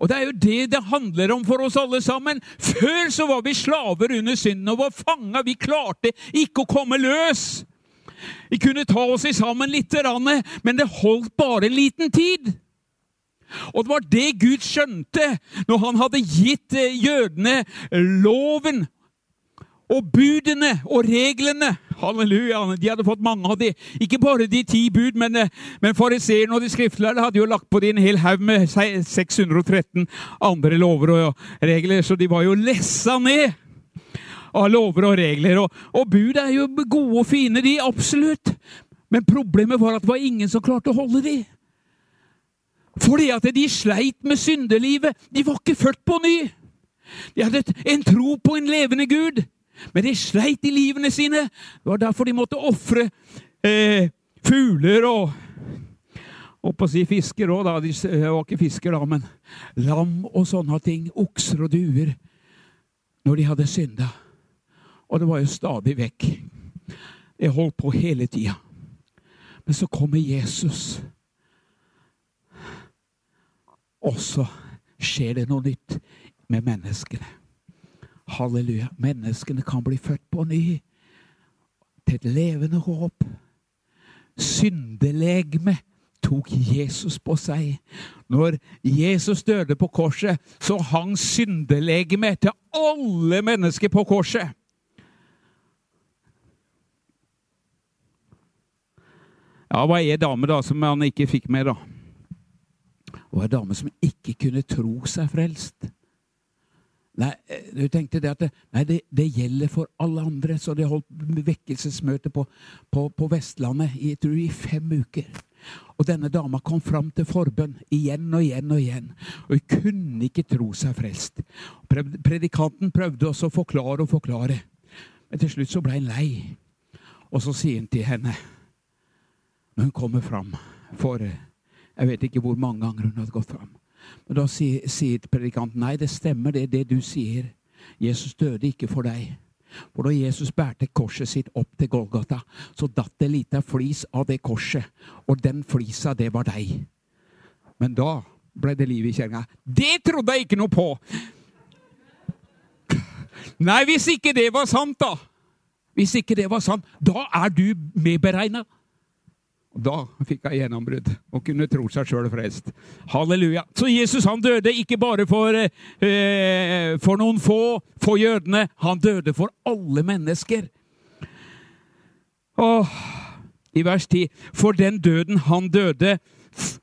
Og Det er jo det det handler om for oss alle sammen. Før så var vi slaver under synden og var fanga. Vi klarte ikke å komme løs. Vi kunne ta oss sammen litt, men det holdt bare en liten tid. Og det var det Gud skjønte når han hadde gitt eh, jødene loven og budene og reglene. Halleluja! De hadde fått mange av de. Ikke bare de ti bud, men, eh, men fariseerne og de skriftlærde hadde jo lagt på de en hel haug med 613 andre lover og regler, så de var jo lessa ned av lover og regler. Og, og bud er jo gode og fine, de. Absolutt. Men problemet var at det var ingen som klarte å holde de. Fordi at de sleit med syndelivet. De var ikke født på ny. De hadde en tro på en levende Gud. Men de sleit i livene sine. Det var derfor de måtte ofre eh, fugler og Holdt å si fisker òg, da. De var ikke fisker, da, men lam og sånne ting. Okser og duer. Når de hadde synda. Og det var jo stadig vekk. Jeg holdt på hele tida. Men så kommer Jesus. Og så skjer det noe nytt med menneskene. Halleluja. Menneskene kan bli født på ny. Til et levende håp. Syndelegeme tok Jesus på seg. Når Jesus døde på korset, så hang syndelegemet til alle mennesker på korset. Ja, hva er dame da som han ikke fikk med, da. Det var dame som ikke kunne tro seg frelst. Nei, du tenkte det at det, nei, det, det, gjelder for alle andre. Så de holdt vekkelsesmøte på, på, på, Vestlandet i, tror i fem uker. Og denne dama kom fram til forbønn igjen og igjen og igjen. Og hun kunne ikke tro seg frelst. Predikanten prøvde også å forklare og forklare. Men til slutt så ble hun lei. Og så sier han til henne, når hun kommer fram For jeg vet ikke hvor mange ganger hun hadde gått fram. Men da sier, sier predikanten nei, det stemmer, det det du sier. Jesus døde ikke for deg. For da Jesus bærte korset sitt opp til Golgata, så datt det lita flis av det korset. Og den flisa, det var deg. Men da ble det liv i kjerringa. Det trodde jeg ikke noe på! Nei, hvis ikke det var sant, da! Hvis ikke det var sant, da er du medberegna. Da fikk hun gjennombrudd og kunne tro seg sjøl frelst. Halleluja. Så Jesus han døde ikke bare for, eh, for noen få, for jødene. Han døde for alle mennesker. Åh, I vers 10. For den døden han døde,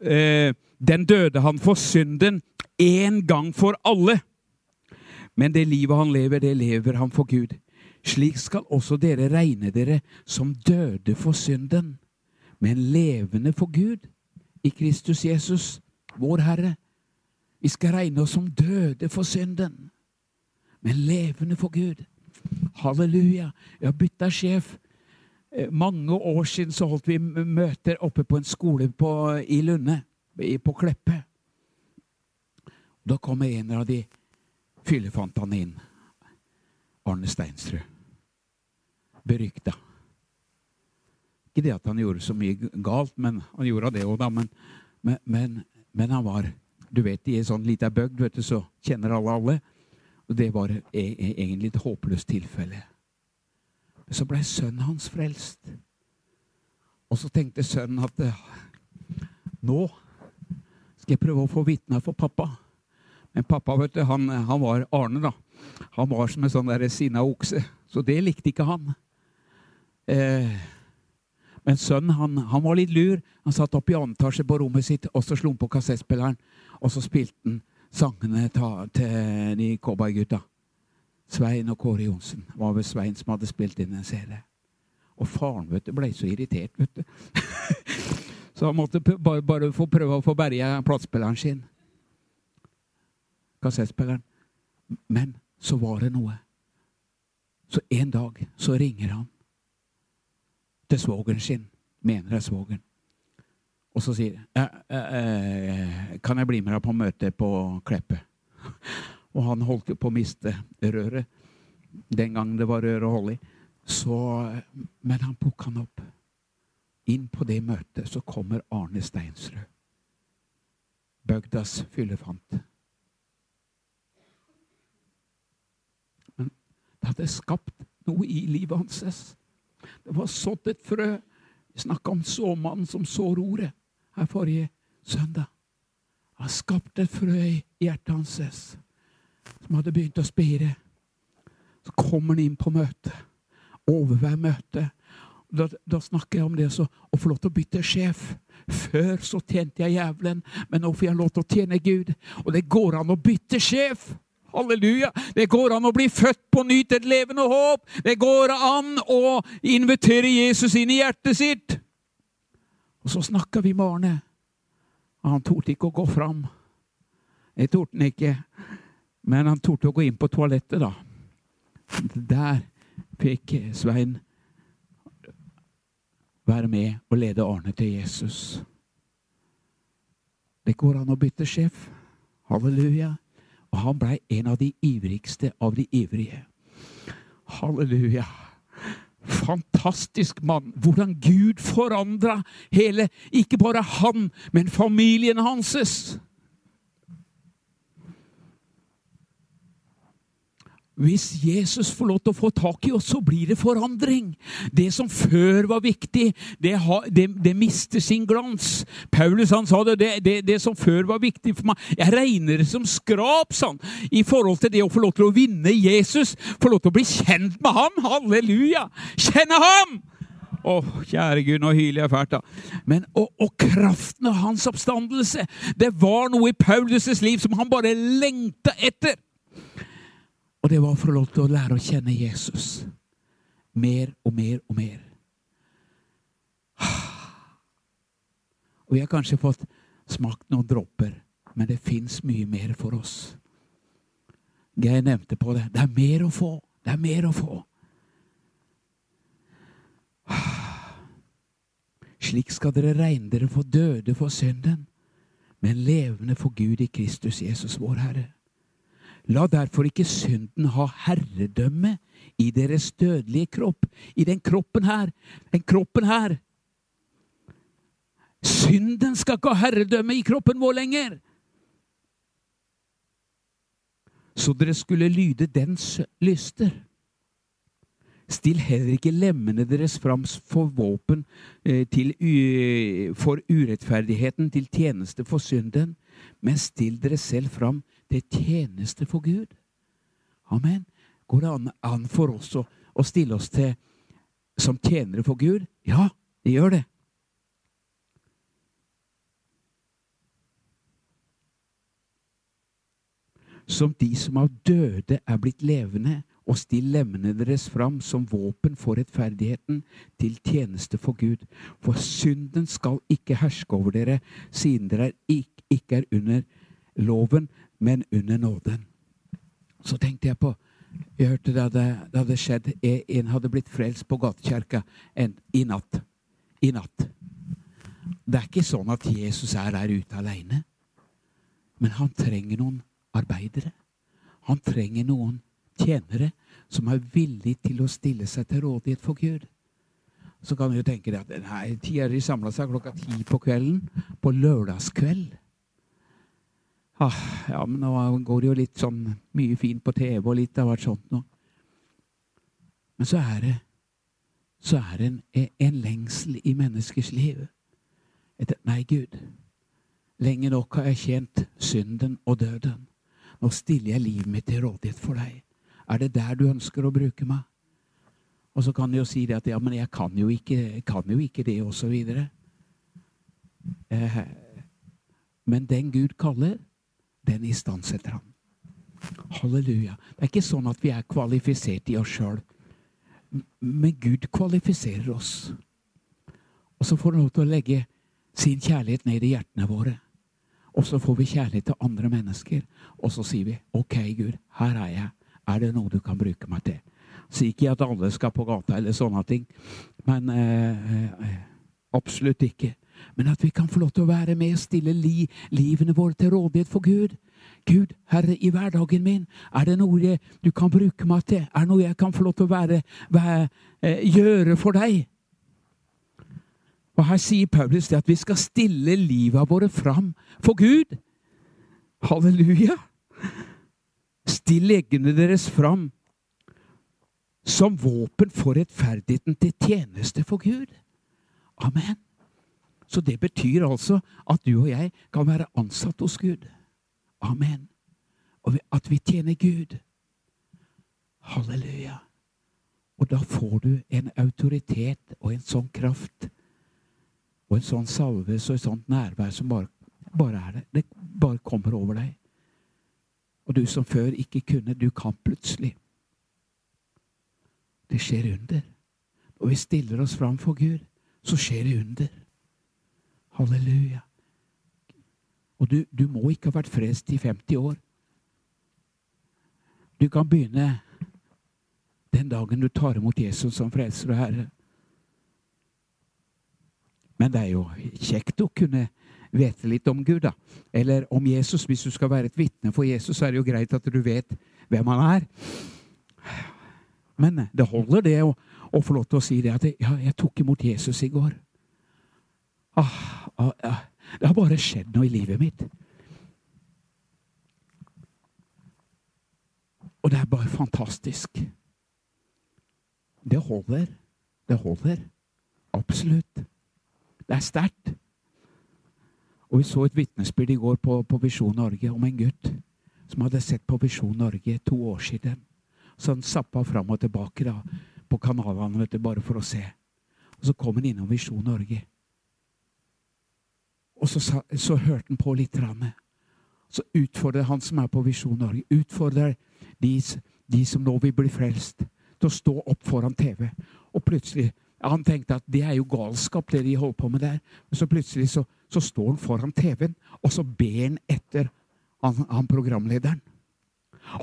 eh, den døde han for synden én gang for alle. Men det livet han lever, det lever han for Gud. Slik skal også dere regne dere som døde for synden, men levende for Gud i Kristus Jesus, vår Herre. Vi skal regne oss som døde for synden, men levende for Gud. Halleluja. Jeg har bytta sjef. Eh, mange år siden så holdt vi møter oppe på en skole på, i Lunde, på Kleppe. Da kommer en av de fyllefantene inn. Arne Steinsrud. Berykta. Ikke det at han gjorde så mye galt, men han gjorde det òg, da. Men, men, men, han var Du vet, i en sånn lita du, så kjenner alle alle. Og det var e, e, egentlig et håpløst tilfelle. Så blei sønnen hans frelst. Og så tenkte sønnen at nå skal jeg prøve å få vitne for pappa. Men pappa vet du, han, han, var Arne, da. Han var som en sånn der sinna okse. Så det likte ikke han. Eh, men sønnen han, han, var litt lur. Han satt oppe i andre etasje på rommet sitt og så slo han på kassettspilleren. Og så spilte han sangene til de cowboygutta. Svein og Kåre Johnsen. Det var vel Svein som hadde spilt inn en CD. Og faren vet du, ble så irritert, vet du. så han måtte bare, bare få prøve å få berga platespilleren sin. Kassettspilleren. Men så var det noe. Så en dag så ringer han til svogeren sin. Mener det er svogeren. Og så sier han eh, Kan jeg bli med deg på møte på Kleppe? Og han holdt på å miste røret den gangen det var rør å holde i. Så, men han plukka han opp. Inn på det møtet så kommer Arne Steinsrud. Bøgdas fyllefant. Men det hadde skapt noe i livet hans. Det var sådd et frø. Vi snakka om såmannen som sår ordet her forrige søndag. Han skapt et frø i hjertet hans som hadde begynt å spire. Så kommer han inn på møtet. Overvær møtet. Da, da, snakker jeg om det så, å få lov til å bytte sjef. Før så tjente jeg jævelen, men nå får jeg lov til å tjene Gud. Og det går an å bytte sjef. Halleluja! Det går an å bli født på ny til et levende håp. Det går an å invitere Jesus inn i hjertet sitt. Og så snakka vi med Arne. Han torde ikke å gå fram. Det torde han ikke. Men han torde å gå inn på toalettet, da. Der fikk Svein være med og lede Arne til Jesus. Det går an å bytte sjef. Halleluja. Og han blei en av de ivrigste av de ivrige. Halleluja. Fantastisk mann. Hvordan Gud forandra hele Ikke bare han, men familien hanses. Hvis Jesus får lov til å få tak i oss, så blir det forandring. Det som før var viktig, det, ha, det, det mister sin glans. Paulus han sa det, det, det, som før var viktig for meg Jeg regner det som skrap han, i forhold til det å få lov til å vinne Jesus. Få lov til å bli kjent med ham. Halleluja! Kjenne ham! Å, oh, kjære Gud, nå hyler jeg fælt, da. Men, og, og, kraften av hans oppstandelse, det var noe i Paulus' liv som han bare lengta etter. Og det var å lov til å lære å kjenne Jesus mer og mer og mer. Og vi har kanskje fått smakt noen dråper, men det fins mye mer for oss. Geir nevnte på det. Det er mer å få. Det er mer å få. Slik skal dere regne dere for døde for synden, men levende for Gud i Kristus Jesus, vår Herre. La derfor ikke synden ha herredømme i deres dødelige kropp. I den kroppen her. Den kroppen her. Synden skal ikke ha herredømme i kroppen vår lenger. Så dere skulle lyde dens lyster. Still heller ikke lemmene deres fram for våpen eh, til, for urettferdigheten, til tjeneste for synden, men still dere selv fram det er tjeneste for Gud. Amen. Går det an, an for oss å, å, stille oss til som tjenere for Gud? Ja, det gjør det. Som de som av døde er blitt levende, og still lemmene deres fram som våpen for rettferdigheten, til tjeneste for Gud. For synden skal ikke herske over dere, siden dere ikke er under loven, men under nåden. Så tenkte jeg på Jeg hørte det det hadde skjedd En hadde blitt frelst på gatekjerka i natt. I natt. Det er ikke sånn at Jesus er der ute aleine. Men han trenger noen arbeidere. Han trenger noen tjenere som er villige til å stille seg til rådighet for Gud. Så kan du tenke deg at nei, de samla seg klokka ti på kvelden på lørdagskveld. Ah, ja, men nå går det jo litt sånn mye fint på TV og litt av hvert sånt noe. Men så er det så er det en, en lengsel i menneskers liv etter Nei, Gud. Lenge nok har jeg tjent synden og døden. Nå stiller jeg livet mitt til rådighet for deg. Er det der du ønsker å bruke meg? Og så kan de jo si det at ja, men jeg kan jo ikke, kan jo ikke det, osv. Eh, men den Gud kaller, den istandsetter han. Halleluja. Det er ikke sånn at vi er kvalifisert i oss sjøl. Men Gud kvalifiserer oss. Og så får han lov til å legge sin kjærlighet ned i hjertene våre. Og så får vi kjærlighet til andre mennesker. Og så sier vi OK, Gud, her er jeg. Er det noe du kan bruke meg til? Sier ikke at alle skal på gata eller sånne ting, men eh, eh, absolutt ikke. Men at vi kan få lov til å være med og stille li, livene våre til rådighet for Gud. Gud, Herre, i hverdagen min, er det noe du kan bruke meg til? Er det noe jeg kan få lov til å være, være, eh, gjøre for deg? Og Her sier Paulus det at vi skal stille livet våre fram for Gud. Halleluja! Still leggene deres fram som våpen for rettferdigheten til tjeneste for Gud. Amen. Så det betyr altså at du og jeg kan være ansatt hos Gud. Amen. Og at vi tjener Gud. Halleluja. Og da får du en autoritet og en sånn kraft og en sånn salves og et sånt nærvær som bare, bare er det. Det bare kommer over deg. Og du som før ikke kunne, du kan plutselig. Det skjer under. Når vi stiller oss fram for Gud, så skjer det under. Halleluja. Og du, du må ikke ha vært frelst i 50 år. Du kan begynne den dagen du tar imot Jesus som frelser og herre. Men det er jo kjekt å kunne vite litt om Gud, da. Eller om Jesus. Hvis du skal være et vitne for Jesus, så er det jo greit at du vet hvem han er. Men det holder, det, å, å få lov til å si det at ja, jeg tok imot Jesus i går. Ah, ah, ah, det har bare skjedd noe i livet mitt. Og det er bare fantastisk. Det holder. Det holder. Absolutt. Det er sterkt. Og Vi så et vitnesbyrd i går på, på Visjon Norge om en gutt som hadde sett på Visjon Norge to år siden. Så han zappa fram og tilbake da, på kanalene bare for å se. Og Så kom han innom Visjon Norge. Og så, så hørte han på litt. Rann. Så utfordrer han som er på Visjon Norge, utfordrer de, de som nå vil bli frelst, til å stå opp foran TV. Og plutselig han tenkte at det er jo galskap, det de holder på med der. Men så plutselig så, så står han foran TV-en, og så ber han etter han, han, programlederen.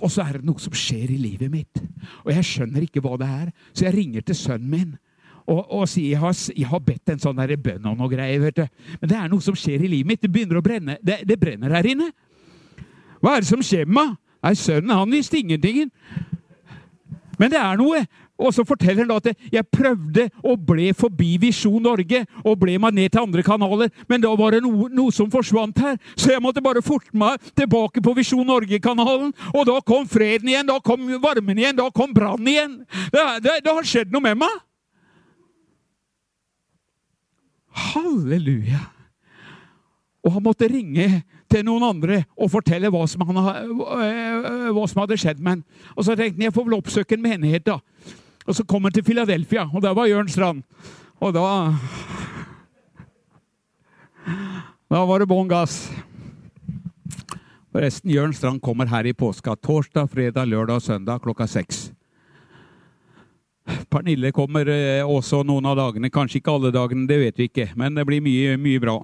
Og så er det noe som skjer i livet mitt. Og jeg skjønner ikke hva det er. Så jeg ringer til sønnen min og, og sier jeg har, jeg har bedt en sånn bønn og noe greier. vet du. Men det er noe som skjer i livet mitt. Det begynner å brenne. Det, det brenner her inne. Hva er det som skjer med meg? Sønnen han visste ingenting. Men det er noe. Og så forteller han da at jeg prøvde og ble forbi Visjon Norge og ble meg ned til andre kanaler, men da var det noe, noe som forsvant her. Så jeg måtte bare forte meg tilbake på Visjon Norge-kanalen. Og da kom freden igjen, da kom varmen igjen, da kom brannen igjen. Det, det, det har skjedd noe med meg. Halleluja. Og han måtte ringe til noen andre og fortelle hva som, han, hva som hadde skjedd med ham. Og så tenkte han jeg får vel oppsøke en menighet, da. Og så kom han til Philadelphia, og der var Jørn Strand. Og da Da var det bånn gass. Forresten, Jørn Strand kommer her i påska. Torsdag, fredag, lørdag og søndag klokka seks. Pernille kommer eh, også noen av dagene. Kanskje ikke alle dagene, det vet vi ikke. Men det blir mye, mye bra.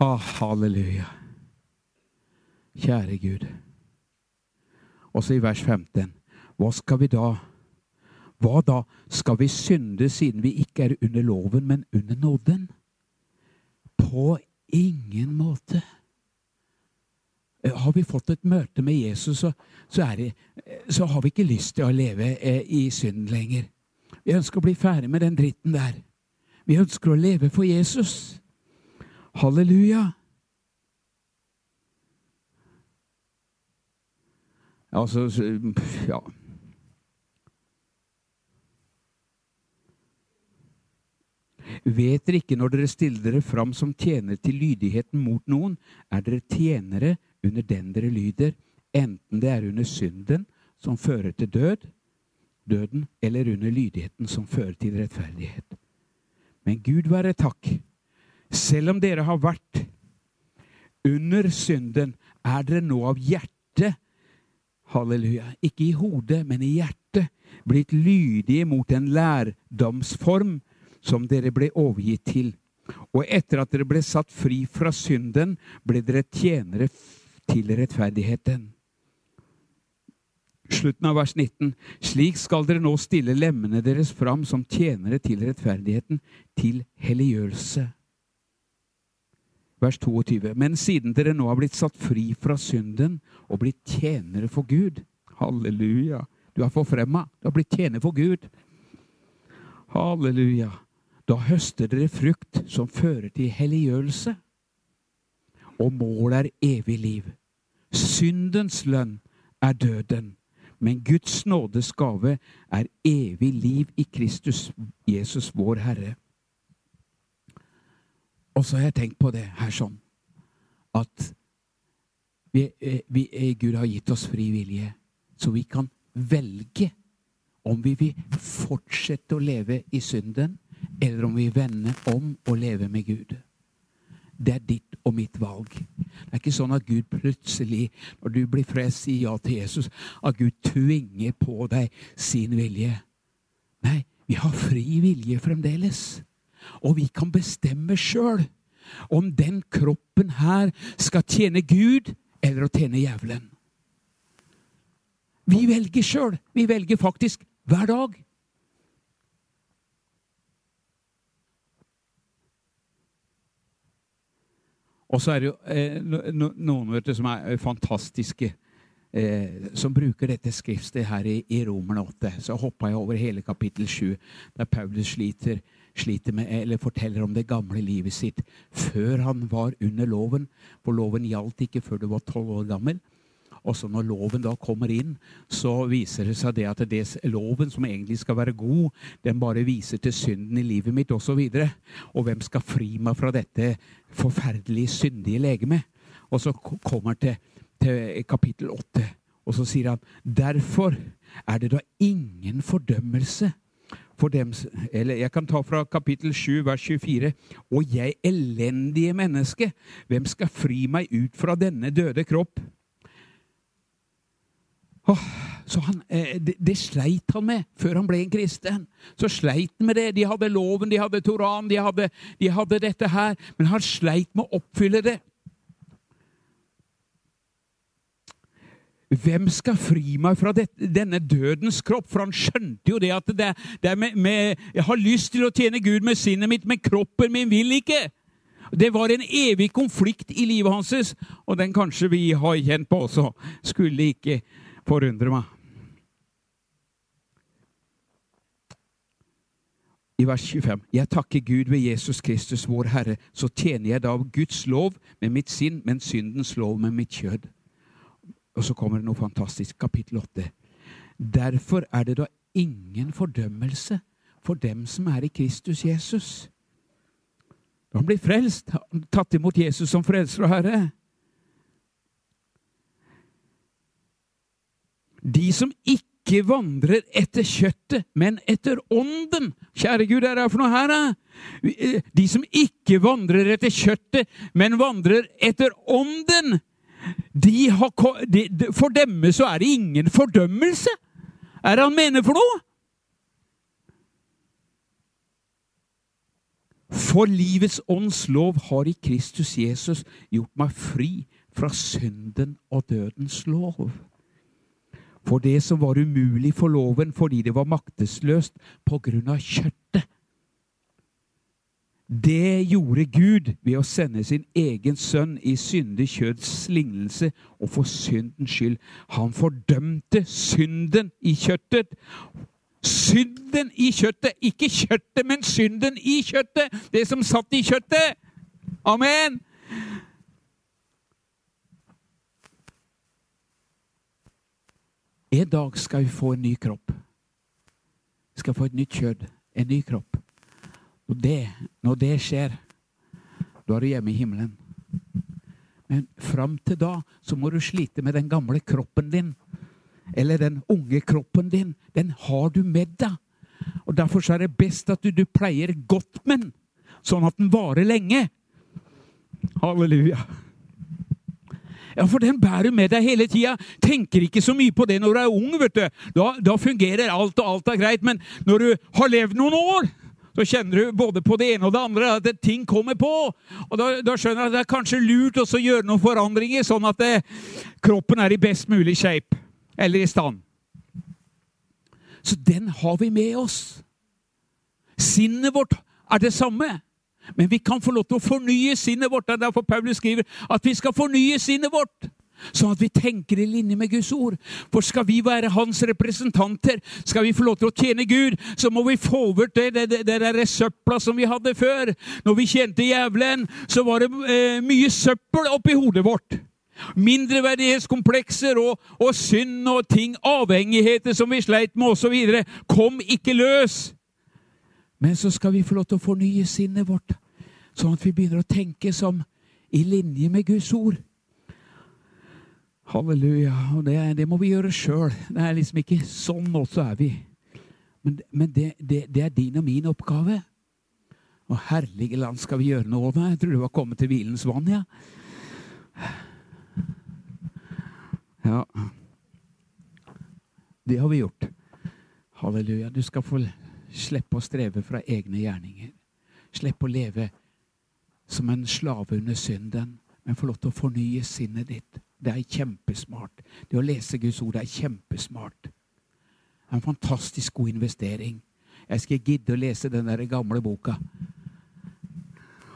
Ha, halleluja. Kjære Gud. Også i vers 15. Hva skal vi da? Hva da? Skal vi synde siden vi ikke er under loven, men under nåden? På ingen måte. Eh, har vi fått et møte med Jesus, så, så, det, eh, så har vi ikke lyst til å leve eh, i synden lenger. Vi ønsker å bli ferdig med den dritten der. Vi ønsker å leve for Jesus. Halleluja. Altså Ja. Vet dere ikke når dere stiller dere fram som tjenere til lydigheten mot noen, er dere tjenere under den dere lyder, enten det er under synden som fører til død, døden, eller under lydigheten som fører til rettferdighet. Men Gud være takk. Selv om dere har vært under synden, er dere nå av hjertet halleluja, ikke i hodet, men i hjertet, blitt lydige mot en lærdomsform som dere ble overgitt til. Og etter at dere ble satt fri fra synden, ble dere tjenere til rettferdigheten. Slutten av vers 19. Slik skal dere nå stille lemmene deres fram som tjenere til rettferdigheten, til helliggjørelse. Vers 22. Men siden dere nå har blitt satt fri fra synden og blitt tjenere for Gud Halleluja! Du er forfremma. Du har blitt tjener for Gud. Halleluja. Da høster dere frukt som fører til helliggjørelse. Og målet er evig liv. Syndens lønn er døden, men Guds nådes gave er evig liv i Kristus, Jesus vår Herre. Og så har jeg tenkt på det her sånn at vi, eh, vi, eh, Gud har gitt oss fri vilje, så vi kan velge om vi vil fortsette å leve i synden, eller om vi vender om og lever med Gud. Det er ditt og mitt valg. Det er ikke sånn at Gud plutselig, når du blir frelst, sier ja til Jesus, at Gud tvinger på deg sin vilje. Nei, vi har fri vilje fremdeles. Og vi kan bestemme sjøl om den kroppen her skal tjene Gud eller å tjene djevelen. Vi velger sjøl. Vi velger faktisk hver dag. Og så er det jo eh, noen du, som er fantastiske, eh, som bruker dette skriftstedet her i, i Romerne 8. Så hoppa jeg over hele kapittel 7, der Paulus sliter, sliter med, eller forteller om det gamle livet sitt før han var under loven. For loven gjaldt ikke før du var tolv år gammel. Og så når loven da kommer inn, så viser det seg det at det loven, som egentlig skal være god, den bare viser til synden i livet mitt osv. Og, så og hvem skal fri meg fra dette forferdelige, syndige legeme? Og så kommer han til, til kapittel 8, og så sier han derfor er det da ingen fordømmelse for dem jeg kan ta fra kapittel 7, vers 24. Og jeg elendige menneske, hvem skal fri meg ut fra denne døde kropp? Oh, så han, eh, det, det, sleit han med før han ble en kristen. Så sleit han med det. De hadde loven, de hadde Toran, de de hadde dette her. Men han sleit med å oppfylle det. Hvem skal fri meg fra dette, denne dødens kropp? For han skjønte jo det at det, det med, med, Jeg har lyst til å tjene Gud med sinnet mitt, men kroppen min vil ikke. Det var en evig konflikt i livet hans, og den kanskje vi har kjent på også. Skulle ikke forundrer meg. I vers 25.: Jeg takker Gud ved Jesus Kristus, vår Herre, så tjener jeg da av Guds lov med mitt sinn, men syndens lov med mitt kjød. Og så kommer det noe fantastisk, kapittel 8. Derfor er det da ingen fordømmelse for dem som er i Kristus Jesus. Han blir frelst, tatt imot Jesus som frelser og Herre. De som ikke vandrer etter kjøttet, men etter ånden. Kjære Gud, er det for noe her, da? De som ikke vandrer etter kjøttet, men vandrer etter ånden, de har, de, for dem så er det ingen fordømmelse. Er det han mener for noe? For livets ånds lov har i Kristus Jesus gjort meg fri fra synden og dødens lov. For det som var umulig for loven fordi det var maktesløst på grunn av kjøttet. Det gjorde Gud ved å sende sin egen sønn i syndig kjøds lignelse og for syndens skyld. Han fordømte synden i kjøttet. Synden i kjøttet! Ikke kjøttet, men synden i kjøttet! Det som satt i kjøttet! Amen! En dag skal vi få en ny kropp. Vi skal få et nytt kjød, en ny kropp. Og det, når det skjer, da er du hjemme i himmelen. Men fram til da så må du slite med den gamle kroppen din. Eller den unge kroppen din. Den har du med deg. Og Derfor er det best at du, du pleier godt med den, sånn at den varer lenge. Halleluja. Ja, for den bærer du med deg hele tida. Tenker ikke så mye på det når du er ung. vet du. Da, da fungerer alt, og alt er greit. Men når du har levd noen år, så kjenner du både på det ene og det andre at ting kommer på. Og da, da skjønner du at det er kanskje lurt å gjøre noen forandringer, sånn at det, kroppen er i best mulig shape. Eller i stand. Så den har vi med oss. Sinnet vårt er det samme. Men vi kan få lov til å fornye sinnet vårt. Det er derfor Paulus skriver at vi skal fornye sinnet vårt. Sånn at vi tenker i linje med Guds ord. For skal vi være hans representanter, skal vi få lov til å tjene Gud, så må vi få bort det, det, det, det der søpla som vi hadde før. Når vi kjente djevelen, så var det eh, mye søppel oppi hodet vårt. Mindreverdighetskomplekser og, og synd og ting, avhengigheter som vi sleit med osv. Kom ikke løs! Men så skal vi få lov til å fornye sinnet vårt, sånn at vi begynner å tenke som i linje med Guds ord. Halleluja. Og det, det må vi gjøre sjøl. Det er liksom ikke sånn også er vi. Men, men det, det, det, er din og min oppgave. Og herlige land, skal vi gjøre noe med? Jeg tror du var kommet til hvilens vann, ja. Ja. Det har vi gjort. Halleluja. Du skal få Slippe å streve fra egne gjerninger. Slippe å leve som en slave under synden, men få lov til å fornye sinnet ditt. Det er kjempesmart. Det å lese Guds ord er kjempesmart. Det er en fantastisk god investering. Jeg skal gidde å lese den der gamle boka.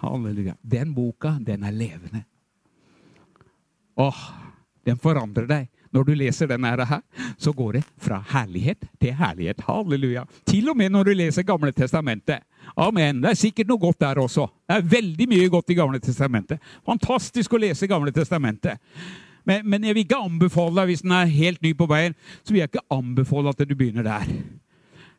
Halleluja. Den boka, den er levende. Åh, den forandrer deg. Når du leser denne her, så går det fra herlighet til herlighet. Halleluja. Til og med når du leser Gamle testamentet. Amen. Det er sikkert noe godt der også. Det er veldig mye godt i Gamle testamentet. Fantastisk å lese Gamle testamentet. Men, men, jeg vil ikke anbefale deg, hvis den er helt ny på veien, så vil jeg ikke anbefale at du begynner der.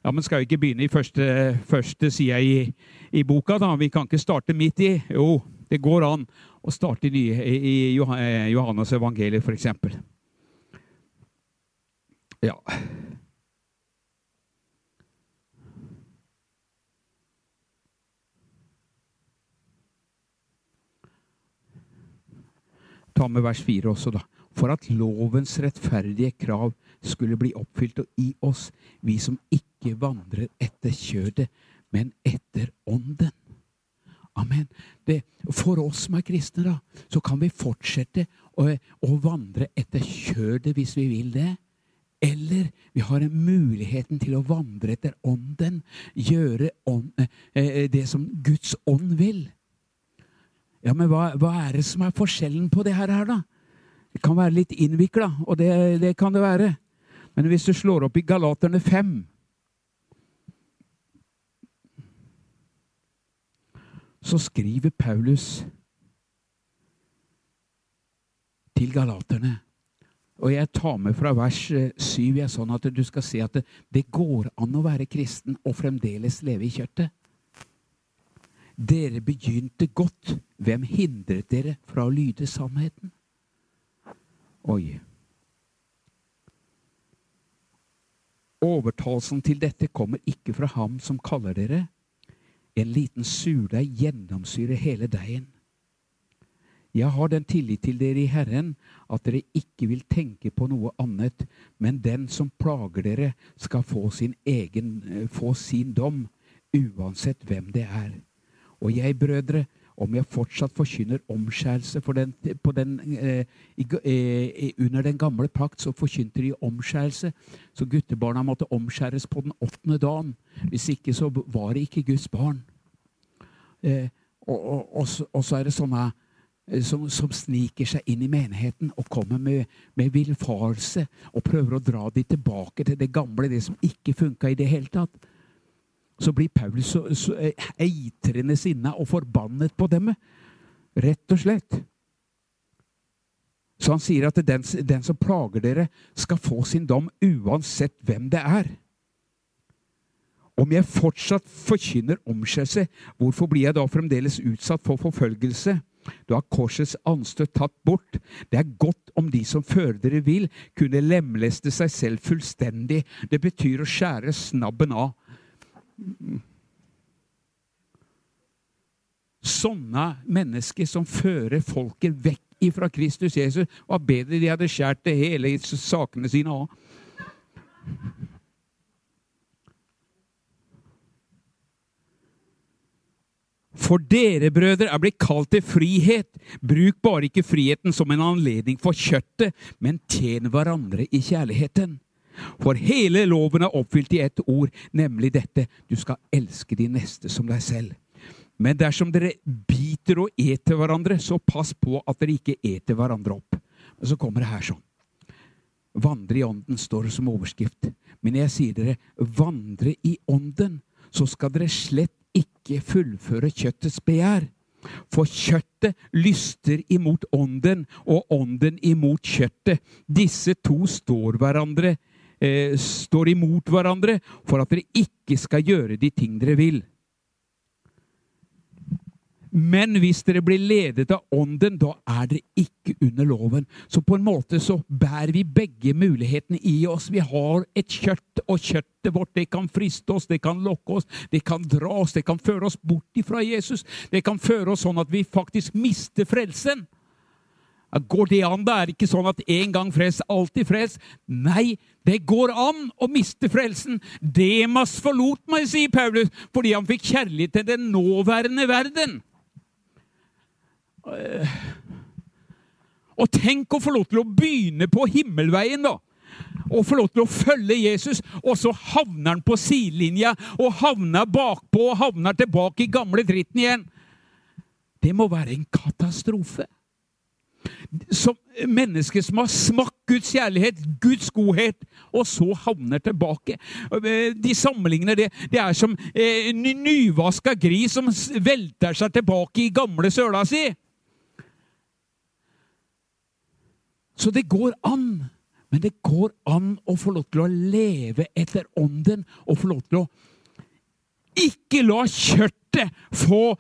Ja, Men skal vi ikke begynne i første, første sida i, i, boka, da? Vi kan ikke starte midt i. Jo, det går an å starte i, i, i Johannes evangeliet, f.eks. Ja. Ta med vers 4 også, da. For at lovens rettferdige krav skulle bli oppfylt og i oss, vi som ikke vandrer etter kjødet, men etter ånden. Amen. Det, for oss som er kristne, da, så kan vi fortsette å, å vandre etter kjødet hvis vi vil det. Eller vi har muligheten til å vandre etter Ånden, gjøre ånd, eh, eh, det som Guds ånd vil. Ja, Men hva, hva, er det som er forskjellen på det her, da? Det kan være litt innvikla, og det, det, kan det være. Men hvis du slår opp i Galaterne 5 Så skriver Paulus til galaterne og jeg tar med fra vers 7 eh, sånn at du skal se at det, det, går an å være kristen og fremdeles leve i kjøttet. Dere begynte godt. Hvem hindret dere fra å lyde sannheten? Oi. Overtalelsen til dette kommer ikke fra ham som kaller dere. En liten surdeig gjennomsyrer hele deigen. Jeg har den tillit til dere i Herren at dere ikke vil tenke på noe annet, men den som plager dere, skal få sin, egen, eh, få sin dom, uansett hvem det er. Og jeg, brødre, om jeg fortsatt forkynner omskjærelse den, den, eh, eh, Under den gamle pakt så forkynte de omskjærelse, så guttebarna måtte omskjæres på den åttende dagen. Hvis ikke så var det ikke Guds barn. Eh, og, og, og, og, så er det sånne som, som, sniker seg inn i menigheten og kommer med, med villfarelse og prøver å dra de tilbake til det gamle, det som ikke funka i det hele tatt. Så blir Paulus så, så eh, eitrende sinna og forbannet på dem. Rett og slett. Så han sier at den, den som plager dere, skal få sin dom uansett hvem det er. Om jeg fortsatt forkynner omskjærelse, hvorfor blir jeg da fremdeles utsatt for forfølgelse? Du har korsets anstøt tatt bort. Det er godt om de som fører dere vil, kunne lemleste seg selv fullstendig. Det betyr å skjære snabben av. Sånne mennesker som fører folket vekk ifra Kristus Jesus, var bedre de hadde skjært det hele i sakene sine av. For dere, brødre, er blitt kalt til frihet. Bruk bare ikke friheten som en anledning for kjøttet, men tjen hverandre i kjærligheten. For hele loven er oppfylt i ett ord, nemlig dette du skal elske de neste som deg selv. Men dersom dere biter og eter hverandre, så pass på at dere ikke eter hverandre opp. Men så kommer det her sånn. Vandre i ånden står som overskrift. Men jeg sier dere, vandre i ånden, så skal dere slett ikke fullføre kjøttets begjær. For kjøttet lyster imot ånden, og ånden imot kjøttet. Disse to står, hverandre, eh, står imot hverandre for at dere ikke skal gjøre de ting dere vil. Men hvis dere blir ledet av Ånden, da er dere ikke under loven. Så på en måte så bærer vi begge mulighetene i oss. Vi har et kjøtt, og kjøttet vårt det kan friste oss, det kan lokke oss, det kan dra oss, det kan føre oss bort ifra Jesus. Det kan føre oss sånn at vi faktisk mister frelsen. Går det an? Det er ikke sånn at en gang frelst, alltid frelst. Nei, det går an å miste frelsen. Demas forlot meg, sier Paulus, fordi han fikk kjærlighet til den nåværende verden. Eh, og tenk å få lov til å begynne på himmelveien, da. Og få lov til å følge Jesus, og så havner han på sidelinja og havner bakpå og havner tilbake i gamle dritten igjen. Det må være en katastrofe. Som mennesker som har smakt Guds kjærlighet, Guds godhet, og så havner tilbake. De sammenligner det. Det er som en eh, nyvaska gris som velter seg tilbake i gamle søla si. Så det går an. Men det går an å få lov til å leve etter ånden og få lov til å ikke la kjørtet få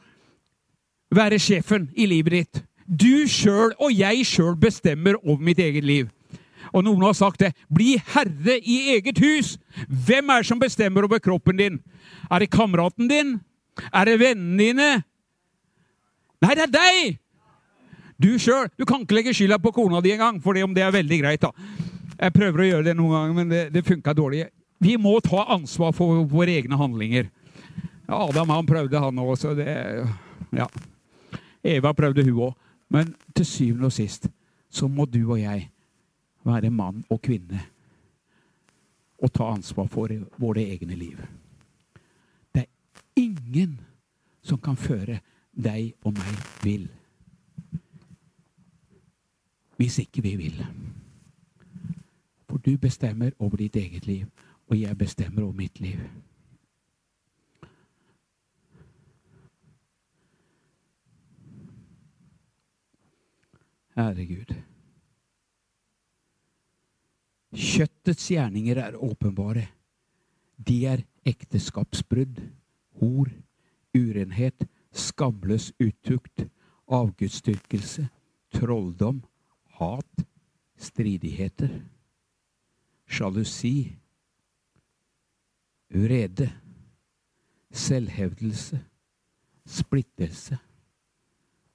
være sjefen i livet ditt. Du sjøl og jeg sjøl bestemmer over mitt eget liv. Og noen har sagt det. Bli herre i eget hus. Hvem er det som bestemmer over kroppen din? Er det kameraten din? Er det vennene dine? Nei, det er deg! Du sjøl du kan ikke legge skylda på kona di engang, for om det er veldig greit. da. Jeg prøver å gjøre det noen ganger, men det, det funka dårlig. Vi må ta ansvar for våre egne handlinger. Adam han prøvde, han òg. Ja. Eva prøvde, hun òg. Men til syvende og sist så må du og jeg være mann og kvinne og ta ansvar for våre egne liv. Det er ingen som kan føre deg og meg vill hvis ikke vi vil. For du bestemmer over ditt eget liv, og jeg bestemmer over mitt liv. Herregud. Kjøttets gjerninger er åpenbare. De er ekteskapsbrudd, hor, urenhet, skamløs utukt, avgudsdyrkelse, trolldom, hat, stridigheter, sjalusi, vrede, selvhevdelse, splittelse,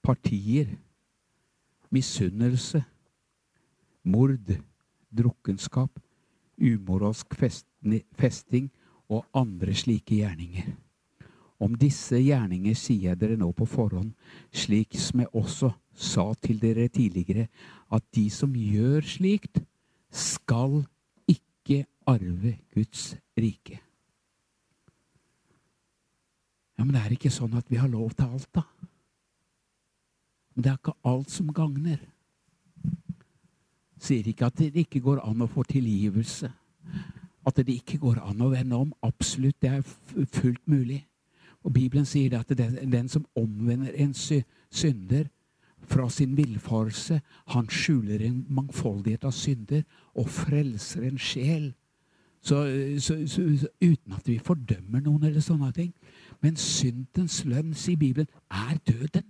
partier, misunnelse, mord, drukkenskap, umoralsk festing og andre slike gjerninger. Om disse gjerninger sier jeg dere nå på forhånd, slik som jeg også sa til dere tidligere, at de som gjør slikt, skal ikke arve Guds rike. Ja, Men det er ikke sånn at vi har lov til alt, da. Men det er ikke alt som gagner. Sier ikke at det ikke går an å få tilgivelse. At det ikke går an å vende om. Absolutt, det er fullt mulig. Og Bibelen sier at den, den som omvender en synder fra sin villfarelse, han skjuler en mangfoldighet av synder og frelser en sjel. Så, så, så, uten at vi fordømmer noen eller sånne ting. Men syndens lønn, sier Bibelen, er døden.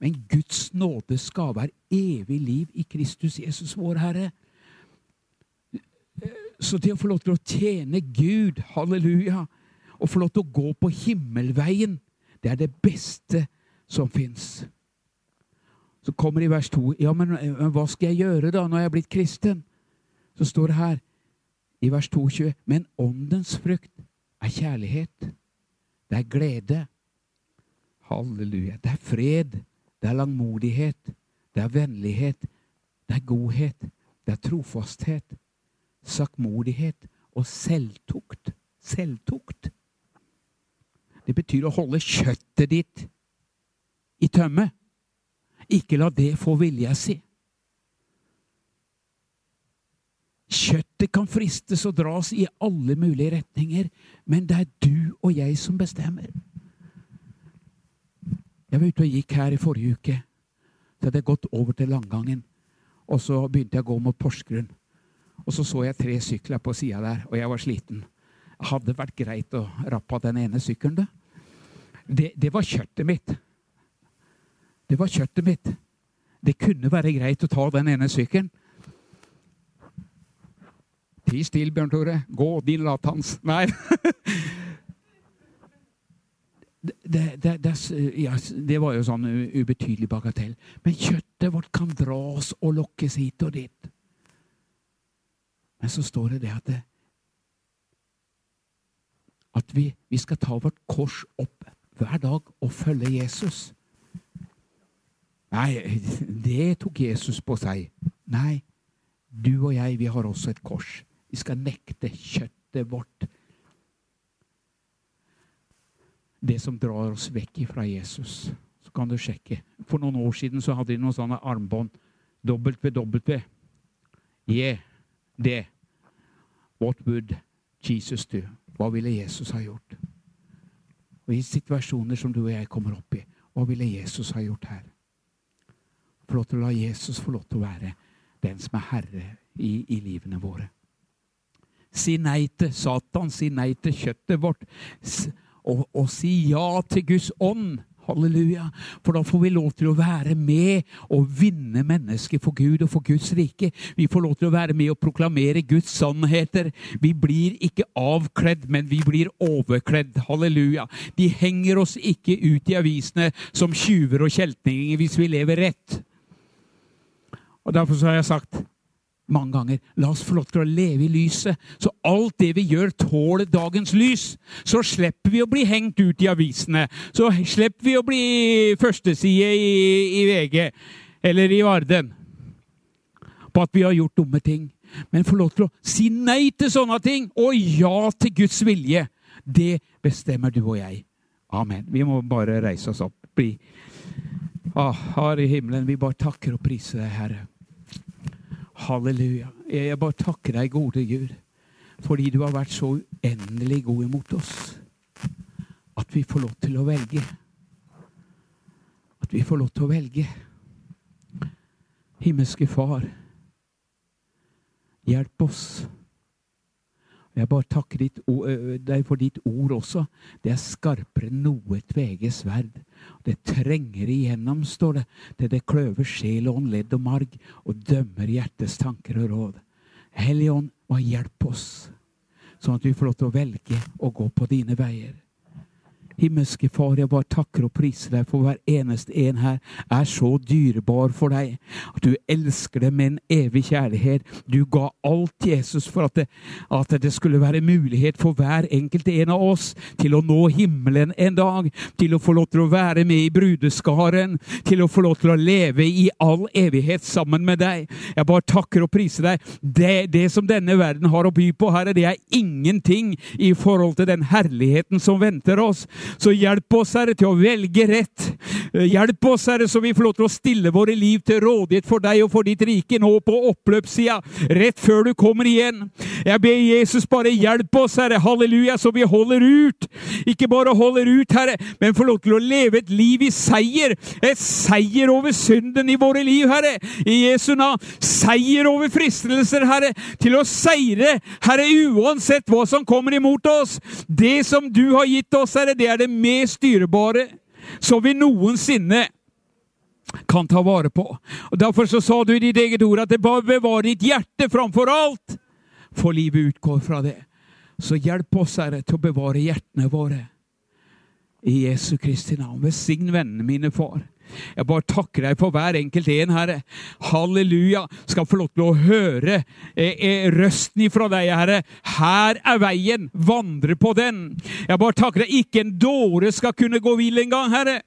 Men Guds nådes gave er evig liv i Kristus Jesus, vår Herre. Så det å få lov til å tjene Gud, halleluja, å få lov til å gå på himmelveien, det er det beste som fins. Så kommer det i vers 2 Ja, men hva skal jeg gjøre da, når jeg er blitt kristen? Så står det her i vers 22 Men åndens frukt er kjærlighet. Det er glede. Halleluja. Det er fred. Det er langmodighet. Det er vennlighet. Det er godhet. Det er trofasthet. Sakkmodighet og selvtukt. Selvtukt. Det betyr å holde kjøttet ditt i tømme. Ikke la det få vilja si. Kjøttet kan fristes og dras i alle mulige retninger, men det er du og jeg som bestemmer. Jeg var ute og gikk her i forrige uke. Så hadde jeg gått over til Langangen. Og så begynte jeg å gå mot Porsgrunn. Og så så jeg tre sykler på sida der, og jeg var sliten hadde vært greit å rappe av den ene sykkelen, det, det var kjøttet mitt. Det var kjøttet mitt. Det kunne være greit å ta den ene sykkelen. Ti still, Bjørn Tore. Gå, din latans. Nei. Det, det, det, ja, det, var jo sånn ubetydelig bagatell. Men kjøttet vårt kan dras og lokkes hit og dit. Men så står det det at at vi, vi skal ta vårt kors opp hver dag og følge Jesus. Nei, det tok Jesus på seg. Nei, du og jeg, vi har også et kors. Vi skal nekte kjøttet vårt. Det som drar oss vekk fra Jesus. Så kan du sjekke. For noen år siden så hadde de noen sånne armbånd. WW. Yeah, det. What would Jesus do? Hva ville Jesus ha gjort? Og I situasjoner som du og jeg kommer opp i, hva ville Jesus ha gjort her? Få lov til å la Jesus få lov til å være den som er herre i, i livene våre. Si nei til Satan, si nei til kjøttet vårt, og, og si ja til Guds ånd Halleluja. For da får vi lov til å være med og vinne mennesker for Gud og for Guds rike. Vi får lov til å være med og proklamere Guds sannheter. Vi blir ikke avkledd, men vi blir overkledd. Halleluja. De henger oss ikke ut i avisene som tjuver og kjeltninger hvis vi lever rett. Og Derfor har jeg sagt mange ganger. La oss få lov til å leve i lyset, så alt det vi gjør, tåler dagens lys. Så slipper vi å bli hengt ut i avisene. Så slipper vi å bli førsteside i, i VG eller i Varden på at vi har gjort dumme ting. Men få lov til å si nei til sånne ting og ja til Guds vilje. Det bestemmer du og jeg. Amen. Vi må bare reise oss opp. Bli. Ah, Her i himmelen, vi bare takker og priser deg, Herre. Halleluja. Jeg bare takker deg, gode Gud, fordi du har vært så uendelig god imot oss. At vi får lov til å velge. At vi får lov til å velge. Himmelske Far, hjelp oss. Jeg bare takker deg for ditt ord også. Det er skarpere enn noe tvege sverd. Det trenger igjennom, står det, til det kløver sjel og ånd, ledd og marg, og dømmer hjertets tanker og råd. Hellige Ånd, hjelp oss, sånn at vi får lov til å velge å gå på dine veier. Himmelske Far, jeg bare takker og priser deg for hver eneste en her er så dyrebar for deg. At du elsker dem med en evig kjærlighet. Du ga alt Jesus for at det, at det skulle være mulighet for hver enkelt en av oss til å nå himmelen en dag. Til å få lov til å være med i brudeskaren. Til å få lov til å leve i all evighet sammen med deg. Jeg bare takker og priser deg. Det, det som denne verden har å by på, Herre, det er ingenting i forhold til den herligheten som venter oss. Så hjelp oss, Herre, til å velge rett. Eh, hjelp oss, Herre, så vi får lov til å stille våre liv til rådighet for deg og for ditt rike nå på oppløpssida, rett før du kommer igjen. Jeg ber Jesus bare hjelp oss, Herre, halleluja, så vi holder ut. Ikke bare holder ut, Herre, men får lov til å leve et liv i seier. Et seier over synden i våre liv, Herre. I Jesu navn. Seier over fristelser, Herre. Til å seire, Herre, uansett hva som kommer imot oss. Det som du har gitt oss, Herre, det er det mest dyrebare som vi noensinne kan ta vare på. Og Derfor så sa du i ditt eget ord at det bare bevarer ditt hjerte framfor alt, for livet utgår fra det. Så hjelp oss, Herre, til å bevare hjertene våre. I Jesu Kristi navn. Velsign vennene mine, far. Jeg bare takker deg for hver enkelt en, Herre. Halleluja. Skal få lov til å høre eh, eh, røsten ifra deg, Herre. Her er veien. Vandre på den. Jeg bare takker deg. Ikke en dåre skal kunne gå vill engang, Herre.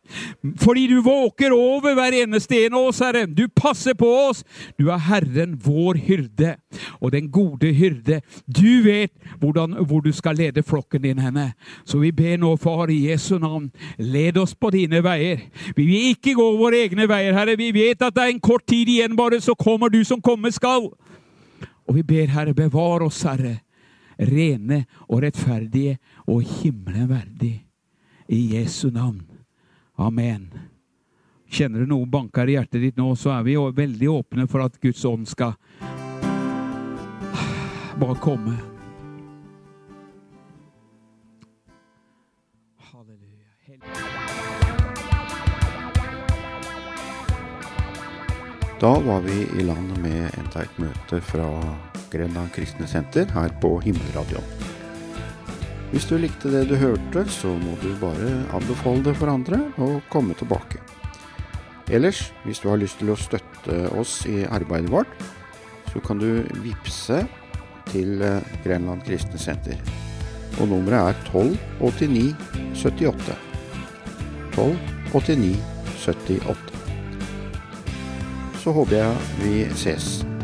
Fordi du våker over hver eneste en av oss, Herre. Du passer på oss. Du er Herren, vår hyrde. Og den gode hyrde. Du vet hvordan, hvor du skal lede flokken din henne. Så vi ber nå, Far, i Jesu navn, led oss på dine veier. Vi vil ikke gå våre egne veier, Herre. Vi vet at det er en kort tid igjen, bare, så kommer du som komme skal. Og vi ber, Herre, bevare oss, Herre, rene og rettferdige og himmelen verdig. I Jesu navn. Amen. Kjenner du noe banker i hjertet ditt nå, så er vi veldig åpne for at Guds ånd skal bare komme. Da var vi i land med enda et møte fra Grenland kristne senter her på Himmelradioen. Hvis du likte det du hørte, så må du bare anbefale det for andre og komme tilbake. Ellers, hvis du har lyst til å støtte oss i arbeidet vårt, så kan du vippse til Grenland kristne senter. Og nummeret er 1289 78. 1289 78 så håper jeg vi ses.